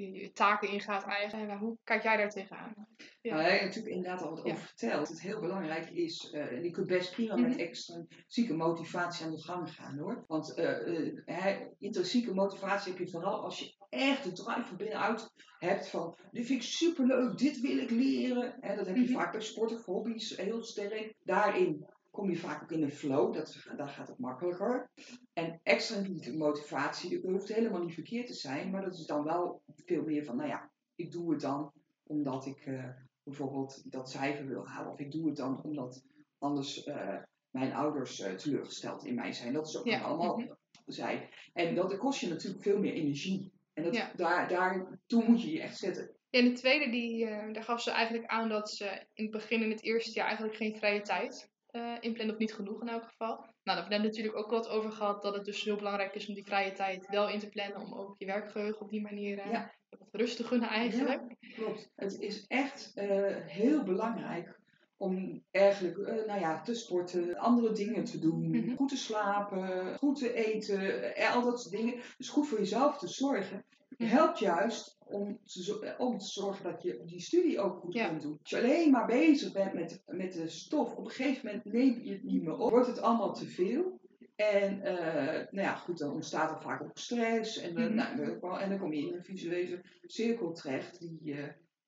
je, je taken ingaat eigenlijk. En hoe kijk jij daar tegenaan? Ja. Nou, daar heb je natuurlijk inderdaad al wat Ja. over verteld. Dat het heel belangrijk is, eh, en je kunt best prima met Mhm. extrinsieke motivatie aan de gang gaan hoor. Want eh, hè, intrinsieke motivatie heb je vooral als je echt de drive van binnenuit hebt van dit vind ik superleuk, dit wil ik leren. Hè, dat heb je Mhm. vaak bij sport of hobby's heel sterk. Daarin kom je vaak ook in een flow, dat, daar gaat het makkelijker. En extrinsieke motivatie, dat hoeft helemaal niet verkeerd te zijn, maar dat is dan wel veel meer van, nou ja, ik doe het dan omdat ik eh, bijvoorbeeld dat cijfer wil halen. Of ik doe het dan omdat anders eh, mijn ouders eh, teleurgesteld in mij zijn. Dat is ook Ja, allemaal mhm. zijn. En dat kost je natuurlijk veel meer energie. En dat, Ja. daar, daar, toen moet je je echt zetten. En de tweede, die, daar gaf ze eigenlijk aan dat ze in het begin in het eerste jaar eigenlijk geen vrije tijd eh inplannen, of niet genoeg in elk geval. Nou, daar hebben we natuurlijk ook wat over gehad, dat het dus heel belangrijk is om die vrije tijd wel in te plannen, om ook je werkgeheugen op die manier eh, Ja. wat rust te gunnen eigenlijk. Klopt. Het is echt eh, heel belangrijk om eigenlijk eh, nou ja, te sporten, andere dingen te doen, Mhm. goed te slapen, goed te eten, eh, al dat soort dingen. Dus goed voor jezelf te zorgen. Mhm. helpt juist om te, eh, om te zorgen dat je die studie ook goed Ja. kunt doen. Als je alleen maar bezig bent met, met de stof, op een gegeven moment neem je het niet meer op, wordt het allemaal te veel. En eh, nou ja, goed, dan ontstaat er vaak ook stress. En, eh, Mhm. nou, dan- en dan kom je in een visuele cirkel terecht. Die, eh,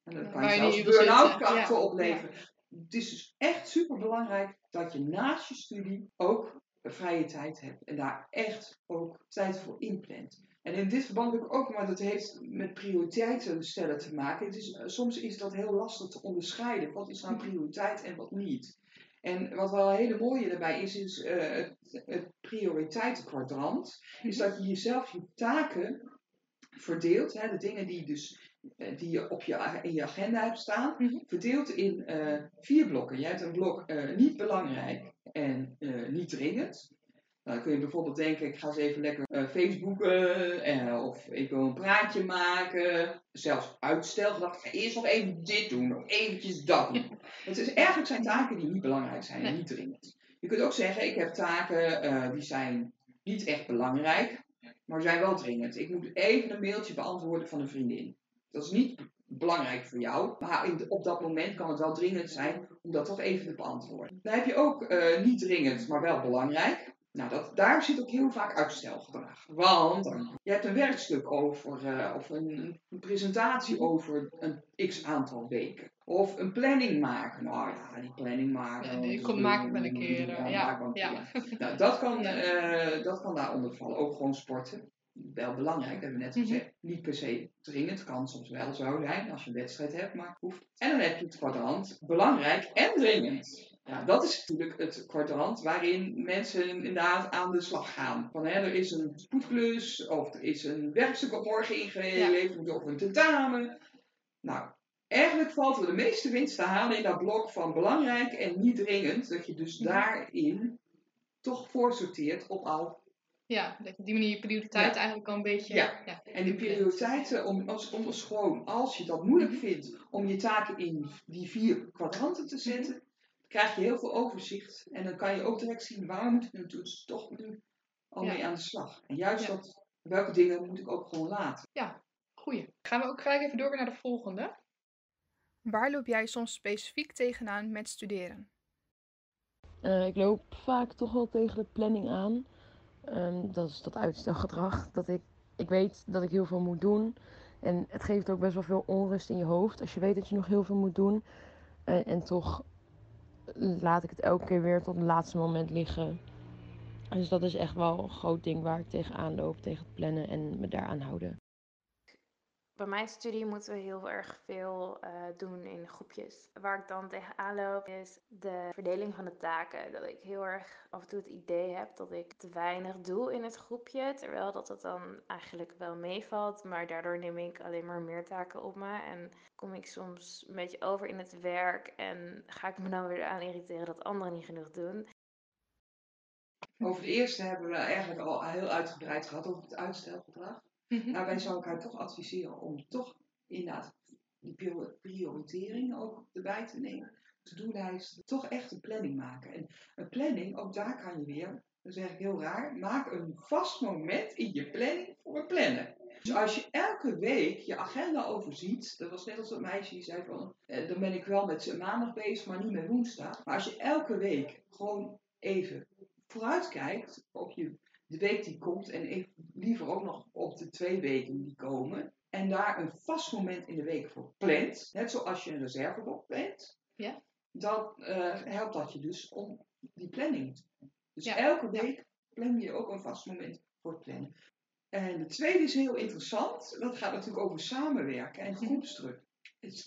en dan kan je zelfs burn-out Ja, opleveren. Het is dus echt super belangrijk dat je naast je studie ook vrije tijd hebt. En daar echt ook tijd voor inplant. En in dit verband ik ook, maar dat heeft met prioriteiten stellen te maken. Het is, eh, soms is dat heel lastig te onderscheiden. Wat is nou prioriteit en wat niet? En wat wel een hele mooie daarbij is, is eh, het, het prioriteitenkwadrant. Is dat je jezelf je taken verdeelt. Hè, de dingen die, dus, eh, die je op je, in je agenda hebt staan. Mhm. Verdeeld in vier blokken. Je hebt een blok niet belangrijk en niet dringend. Nou, dan kun je bijvoorbeeld denken, ik ga eens even lekker eh, Facebooken, eh, of ik wil een praatje maken. Zelfs uitstelgedacht, ik ga eerst nog even dit doen, nog eventjes dat doen. Het is, eigenlijk zijn taken die niet belangrijk zijn en niet dringend. Je kunt ook zeggen, ik heb taken eh, die zijn niet echt belangrijk, maar zijn wel dringend. Ik moet even een mailtje beantwoorden van een vriendin. Dat is niet belangrijk voor jou, maar in- op dat moment kan het wel dringend zijn om dat toch even te beantwoorden. Dan heb je ook niet dringend, maar wel belangrijk. Nou, dat, daar zit ook heel vaak uitstelgedrag. Want je hebt een werkstuk over, uh, of een, een, presentatie over een x aantal weken. Of een planning maken. Nou ja, die planning maken. Ja, die wel een keer. Ja, ja. ja. Nou, dat, kan, uh, dat kan daaronder vallen. Ook gewoon sporten wel belangrijk, dat hebben we net mhm. gezegd. Niet per se dringend, kan soms wel zo zijn als je een wedstrijd hebt, maar hoeft. En dan heb je het kwadrant belangrijk en dringend. Ja, dat is natuurlijk het kwadrant waarin mensen inderdaad aan de slag gaan. Van hè, er is een spoedklus, of er is een werkstuk op morgen ingeleverd, ja. of een tentamen. Nou, eigenlijk valt er de meeste winst te halen in dat blok van belangrijk en niet dringend. Dat je dus mhm. daarin toch voorsorteert op al ja, dat op die manier je prioriteit eigenlijk al een beetje... Ja, ja en die prioriteiten, om, als, om als gewoon, als je dat moeilijk mhm. vindt, om je taken in die vier kwadranten te mhm. zetten, krijg je heel veel overzicht. En dan kan je ook direct zien, waar moet ik nu dus toch nu al mee aan de slag. En juist dat, welke dingen moet ik ook gewoon laten. Ja, goeie. Gaan we ook gelijk even door naar de volgende. Waar loop jij soms specifiek tegenaan met studeren? Uh, ik loop vaak toch wel tegen de planning aan. Um, dat is dat uitstelgedrag. Dat ik, ik weet dat ik heel veel moet doen. En het geeft ook best wel veel onrust in je hoofd. Als je weet dat je nog heel veel moet doen. En, en toch laat ik het elke keer weer tot het laatste moment liggen. Dus dat is echt wel een groot ding waar ik tegenaan loop. Tegen het plannen en me daaraan houden bij mijn studie moeten we heel erg veel uh, doen in groepjes. Waar ik dan tegenaan loop is de verdeling van de taken. Dat ik heel erg af en toe het idee heb dat ik te weinig doe in het groepje. Terwijl dat het dan eigenlijk wel meevalt. Maar daardoor neem ik alleen maar meer taken op me. En kom ik soms een beetje over in het werk. En ga ik me dan weer aan irriteren dat anderen niet genoeg doen. Over de eerste hebben we eigenlijk al heel uitgebreid gehad over het uitstelgedrag. Mm Daarbij zou ik haar toch adviseren om toch inderdaad die prioritering ook erbij te nemen. To-do-lijst, toch echt een planning maken. En een planning, ook daar kan je weer, dat zeg ik heel raar, maak een vast moment in je planning voor het plannen. Dus als je elke week je agenda overziet, dat was net als dat meisje die zei van, eh, dan ben ik wel met maandag bezig, maar niet met woensdag. Maar als je elke week gewoon even vooruitkijkt op je de week die komt en ik liever ook nog op de twee weken die komen. En daar een vast moment in de week voor plant, net zoals je een reserveblok plant, ja. dan uh, helpt dat je dus om die planning te doen. Dus elke week plan je ook een vast moment voor het plannen. En de tweede is heel interessant. Dat gaat natuurlijk over samenwerken en mhm. groepsdruk.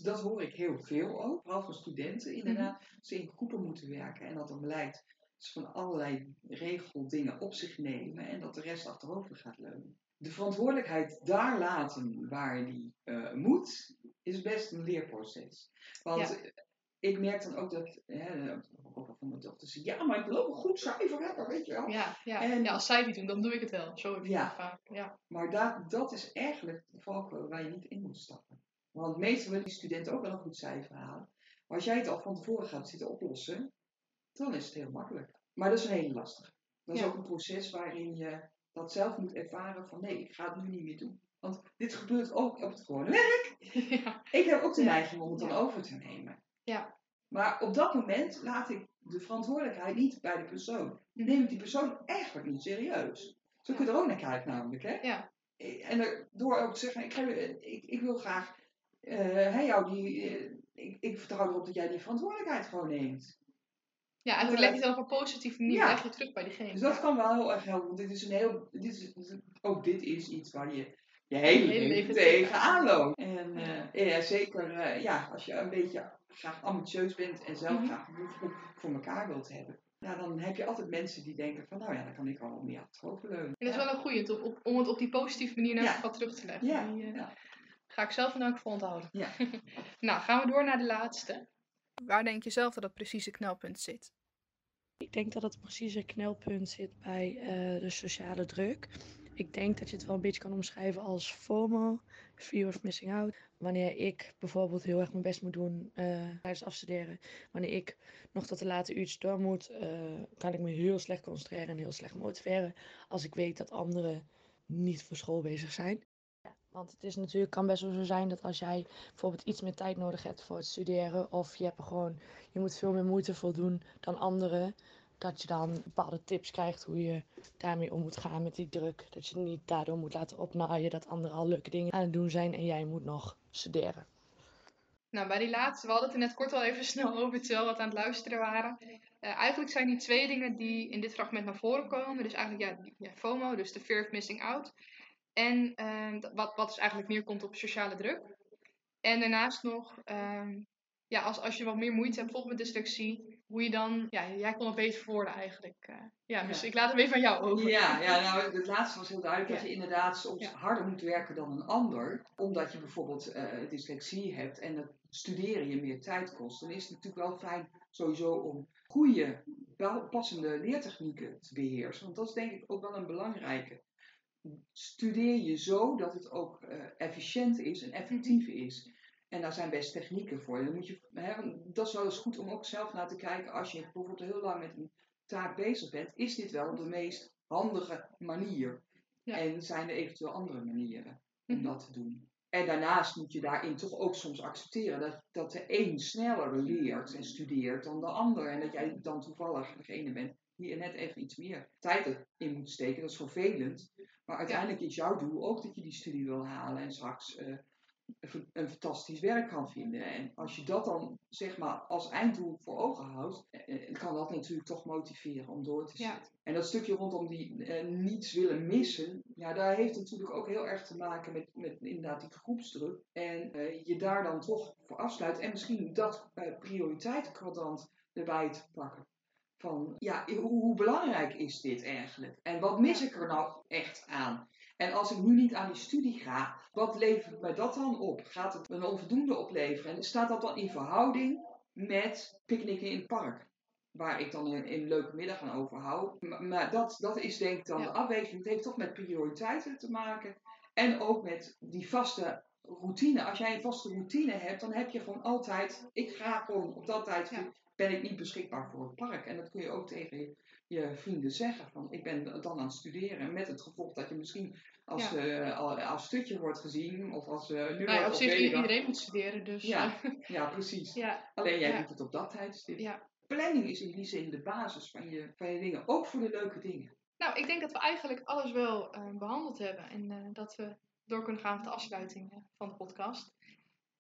Dat hoor ik heel veel ook, vooral van studenten inderdaad. Mhm. Ze in groepen moeten werken en dat dan blijkt van allerlei regeldingen op zich nemen en dat de rest achterover gaat leunen. De verantwoordelijkheid daar laten waar die uh, moet, is best een leerproces. Want ik merk dan ook dat, hè, ook van mijn dochter, ja, maar ik wil ook een goed cijfer hebben, weet je wel. Ja, ja. En, ja, als zij die doen, dan doe ik het wel. Zo heb je ja, vaak. Ja. Maar dat, dat is eigenlijk de valkuil waar je niet in moet stappen. Want meestal willen die studenten ook wel een goed cijfer halen. Maar als jij het al van tevoren gaat zitten oplossen, dan is het heel makkelijk. Maar dat is een hele lastige. Dat is ook een proces waarin je dat zelf moet ervaren van nee, ik ga het nu niet meer doen. Want dit gebeurt ook op het gewone werk. Ja. Ik heb ook de neiging om het dan over te nemen. Ja. Maar op dat moment laat ik de verantwoordelijkheid niet bij de persoon. Mhm. Neem ik die persoon eigenlijk niet serieus. Zo kun je er ook naar kijken namelijk. Hè? Ja. En door ook te zeggen, ik, ik, ik wil graag uh, jou die, uh, ik, ik vertrouw erop dat jij die verantwoordelijkheid gewoon neemt. Ja, en dan leg je op een positieve manier ja. terug bij diegene. Dus dat kan wel heel erg helpen. Want dit is een heel, dit is, ook dit is iets waar je je hele, hele leven tegenaan loopt. En uh, ja, zeker uh, ja, als je een beetje graag ambitieus bent en zelf mm -hmm. graag voor, voor elkaar wilt hebben. Ja, dan heb je altijd mensen die denken van, nou ja, dan kan ik wel meer achteroverleunen. En dat is wel een goede, om het op die positieve manier naar ja. terug te leggen. Ja. Die, uh, ja. Ga ik zelf in elk geval onthouden. Ja. nou, gaan we door naar de laatste. Waar denk je zelf dat het precieze knelpunt zit? Ik denk dat het precieze knelpunt zit bij uh, de sociale druk. Ik denk dat je het wel een beetje kan omschrijven als FOMO, fear of missing out. Wanneer ik bijvoorbeeld heel erg mijn best moet doen uh, tijdens afstuderen. Wanneer ik nog tot de late uurtjes door moet, uh, kan ik me heel slecht concentreren en heel slecht motiveren. Als ik weet dat anderen niet voor school bezig zijn. Want het is natuurlijk, kan best wel zo zijn dat als jij bijvoorbeeld iets meer tijd nodig hebt voor het studeren, of je hebt gewoon, je moet veel meer moeite voor doen dan anderen, dat je dan bepaalde tips krijgt hoe je daarmee om moet gaan met die druk. Dat je niet daardoor moet laten opnaaien dat anderen al leuke dingen aan het doen zijn en jij moet nog studeren. Nou, bij die laatste, we hadden het er net kort al even snel over, terwijl we wat aan het luisteren waren. Eh, eigenlijk zijn die twee dingen die in dit fragment naar voren komen. Dus eigenlijk ja, ja, FOMO, dus de fear of missing out. En ehm, wat, wat dus eigenlijk neerkomt op sociale druk. En daarnaast nog, ehm, ja, als, als je wat meer moeite hebt, bijvoorbeeld met dyslexie, hoe je dan, ja, jij kon het beter verwoorden eigenlijk. eh. ja, dus Ja. ik laat het even van jou over. Ja, ja, nou, het laatste was heel duidelijk dat je inderdaad soms Ja. harder moet werken dan een ander, omdat je bijvoorbeeld eh, dyslexie hebt en het studeren je meer tijd kost. Dan is het natuurlijk wel fijn sowieso om goede, wel passende leertechnieken te beheersen, want dat is denk ik ook wel een belangrijke. Studeer je zo dat het ook eh, efficiënt is en effectief is. En daar zijn best technieken voor. Dan moet je, hè, dat is wel eens goed om ook zelf naar te kijken als je bijvoorbeeld heel lang met een taak bezig bent, is dit wel de meest handige manier? Ja. En zijn er eventueel andere manieren om Mhm. dat te doen? En daarnaast moet je daarin toch ook soms accepteren dat, dat de een sneller leert en studeert dan de ander. En dat jij dan toevallig degene bent die er net even iets meer tijd in moet steken. Dat is vervelend. Maar uiteindelijk is jouw doel ook dat je die studie wil halen en straks eh, een fantastisch werk kan vinden. En als je dat dan zeg maar als einddoel voor ogen houdt, eh, eh, kan dat natuurlijk toch motiveren om door te Ja. zetten. En dat stukje rondom die eh, niets willen missen, ja, daar heeft natuurlijk ook heel erg te maken met, met inderdaad die groepsdruk. En eh, je daar dan toch voor afsluit en misschien dat eh prioriteitenkwadrant erbij te pakken. Van ja, hoe, hoe belangrijk is dit eigenlijk? En wat mis ik er nou echt aan? En als ik nu niet aan die studie ga, wat levert mij dat dan op? Gaat het een onvoldoende opleveren? En staat dat dan in verhouding met picknicken in het park? Waar ik dan een, een leuke middag aan overhoud. Maar, maar dat, dat is denk ik dan Ja. de afweging. Het heeft toch met prioriteiten te maken. En ook met die vaste routine. Als jij een vaste routine hebt, dan heb je gewoon altijd... Ik ga gewoon op dat tijd Ja. ben ik niet beschikbaar voor het park. En dat kun je ook tegen je, je vrienden zeggen. Van, ik ben dan aan het studeren. Met het gevolg dat je misschien als, Ja. eh, al- als stutje wordt gezien. Of als uh, nu Nou op zich iedereen moet studeren, dus Ja. eh, Ja, precies. ja, Alleen jij doet het op dat tijdstip. ja. Planning is in die zin de basis van je, van je dingen. Ook voor de leuke dingen. Nou, ik denk dat we eigenlijk alles wel eh, behandeld hebben en dat we door kunnen gaan met de afsluiting van de podcast.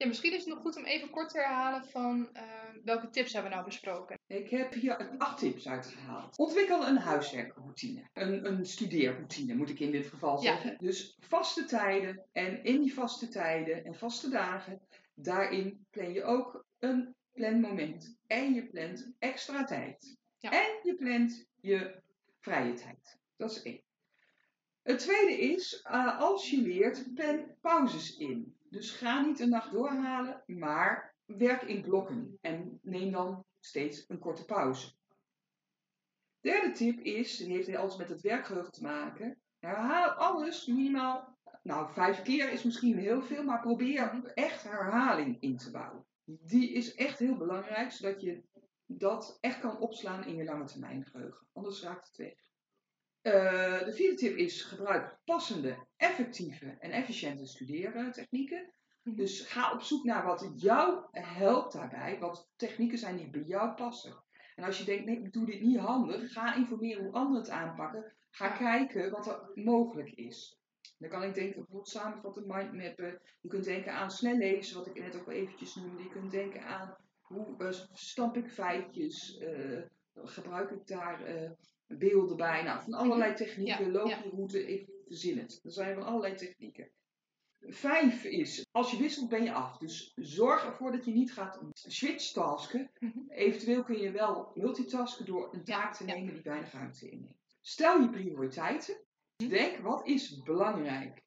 Ja, misschien is het nog goed om even kort te herhalen van eh, welke tips hebben we nou besproken. Ik heb hier acht tips uitgehaald. Ontwikkel een huiswerkroutine. Een, een studeerroutine moet ik in dit geval Ja. zeggen. Dus vaste tijden. En in die vaste tijden en vaste dagen, daarin plan je ook een planmoment. En je plant extra tijd. Ja. En je plant je vrije tijd. Dat is één. Het tweede is, eh, als je leert, plan pauzes in. Dus ga niet een nacht doorhalen, maar werk in blokken. En neem dan steeds een korte pauze. Derde tip is, die heeft alles met het werkgeheugen te maken. Herhaal alles minimaal, nou vijf keer is misschien heel veel, maar probeer echt herhaling in te bouwen. Die is echt heel belangrijk, zodat je dat echt kan opslaan in je lange termijn geheugen. Anders raakt het weg. Eh, de vierde tip is gebruik passende, effectieve en efficiënte studeertechnieken. Mhm. Dus ga op zoek naar wat jou helpt daarbij, wat technieken zijn die bij jou passen. En als je denkt, nee, ik doe dit niet handig, ga informeren hoe anderen het aanpakken. Ga kijken wat er mogelijk is. Dan kan ik denken, bijvoorbeeld samenvatten, mindmappen. Je kunt denken aan snel lezen, wat ik net ook eventjes noemde. Je kunt denken aan hoe eh, stamp ik feitjes, eh, gebruik ik daar beelden bij. Nou, van allerlei technieken, Mhm. Ja, loop ja. je route, ik verzin het. Er zijn van allerlei technieken. Vijf is, als je wisselt ben je af. Dus zorg ervoor dat je niet gaat switch-tasken. Mhm. Eventueel kun je wel multitasken door een taak te nemen die weinig ruimte inneemt. Stel je prioriteiten. Mhm. Denk, wat is belangrijk?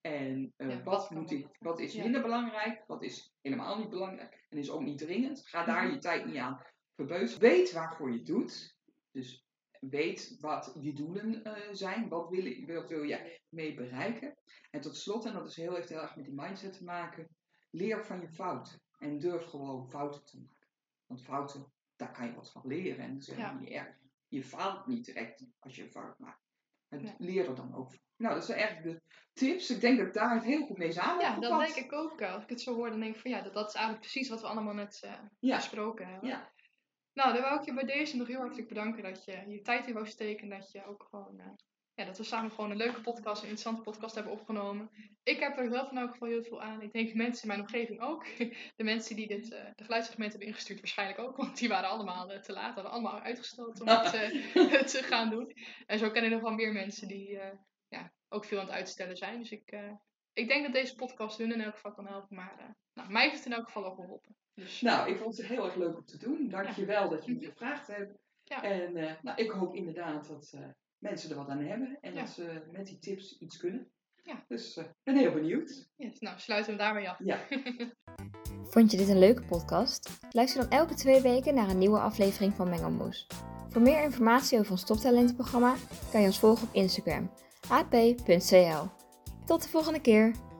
En eh, Ja, wat, moet ik, wat is Ja. minder belangrijk? Wat is helemaal niet belangrijk? En is ook niet dringend? Ga daar Mhm. je tijd niet aan verbeuzen. Weet waarvoor je het doet. Dus weet wat je doelen eh, zijn. Wat wil, je- wat wil je mee bereiken? En tot slot, en dat is heel, heeft heel erg met die mindset te maken. Leer van je fouten. En durf gewoon fouten te maken. Want fouten, daar kan je wat van leren. En dat is Ja. niet erg. Je faalt niet direct als je een fout maakt. Leer er dan ook van. Nou, dat zijn eigenlijk de tips. Ik denk dat ik daar het heel goed mee samen Ja, dat denk ik ook. Als ik het zo hoor, dan denk ik van ja, dat, dat is eigenlijk precies wat we allemaal net Ja. besproken hebben. Ja. Nou, dan wou ik je bij deze nog heel hartelijk bedanken dat je je tijd in wou steken. En dat je ook gewoon, uh, ja, dat we samen gewoon een leuke podcast, een interessante podcast hebben opgenomen. Ik heb er zelf in elk geval heel veel aan. Ik denk mensen in mijn omgeving ook. De mensen die dit, uh, de geluidssegment hebben ingestuurd waarschijnlijk ook. Want die waren allemaal uh, te laat, hadden allemaal uitgesteld om het te gaan doen. En zo ken ik nog wel meer mensen die ja, ook veel aan het uitstellen zijn. Dus ik, ik denk dat deze podcast hun in elk geval kan helpen. Maar nou, mij heeft het in elk geval al geholpen. Dus... Nou, ik vond het heel erg leuk om te doen. Dank je wel dat je me gevraagd hebt. Ja. En uh, nou, ik hoop inderdaad dat uh, mensen er wat aan hebben en ja. dat ze met die tips iets kunnen. Ja. Dus ik uh, ben heel benieuwd. Yes, nou, sluiten we daarmee af. Ja. Vond je dit een leuke podcast? Luister dan elke twee weken naar een nieuwe aflevering van Mengelmoes. Voor meer informatie over ons toptalentenprogramma kan je ons volgen op Instagram, ap.cl. Tot de volgende keer!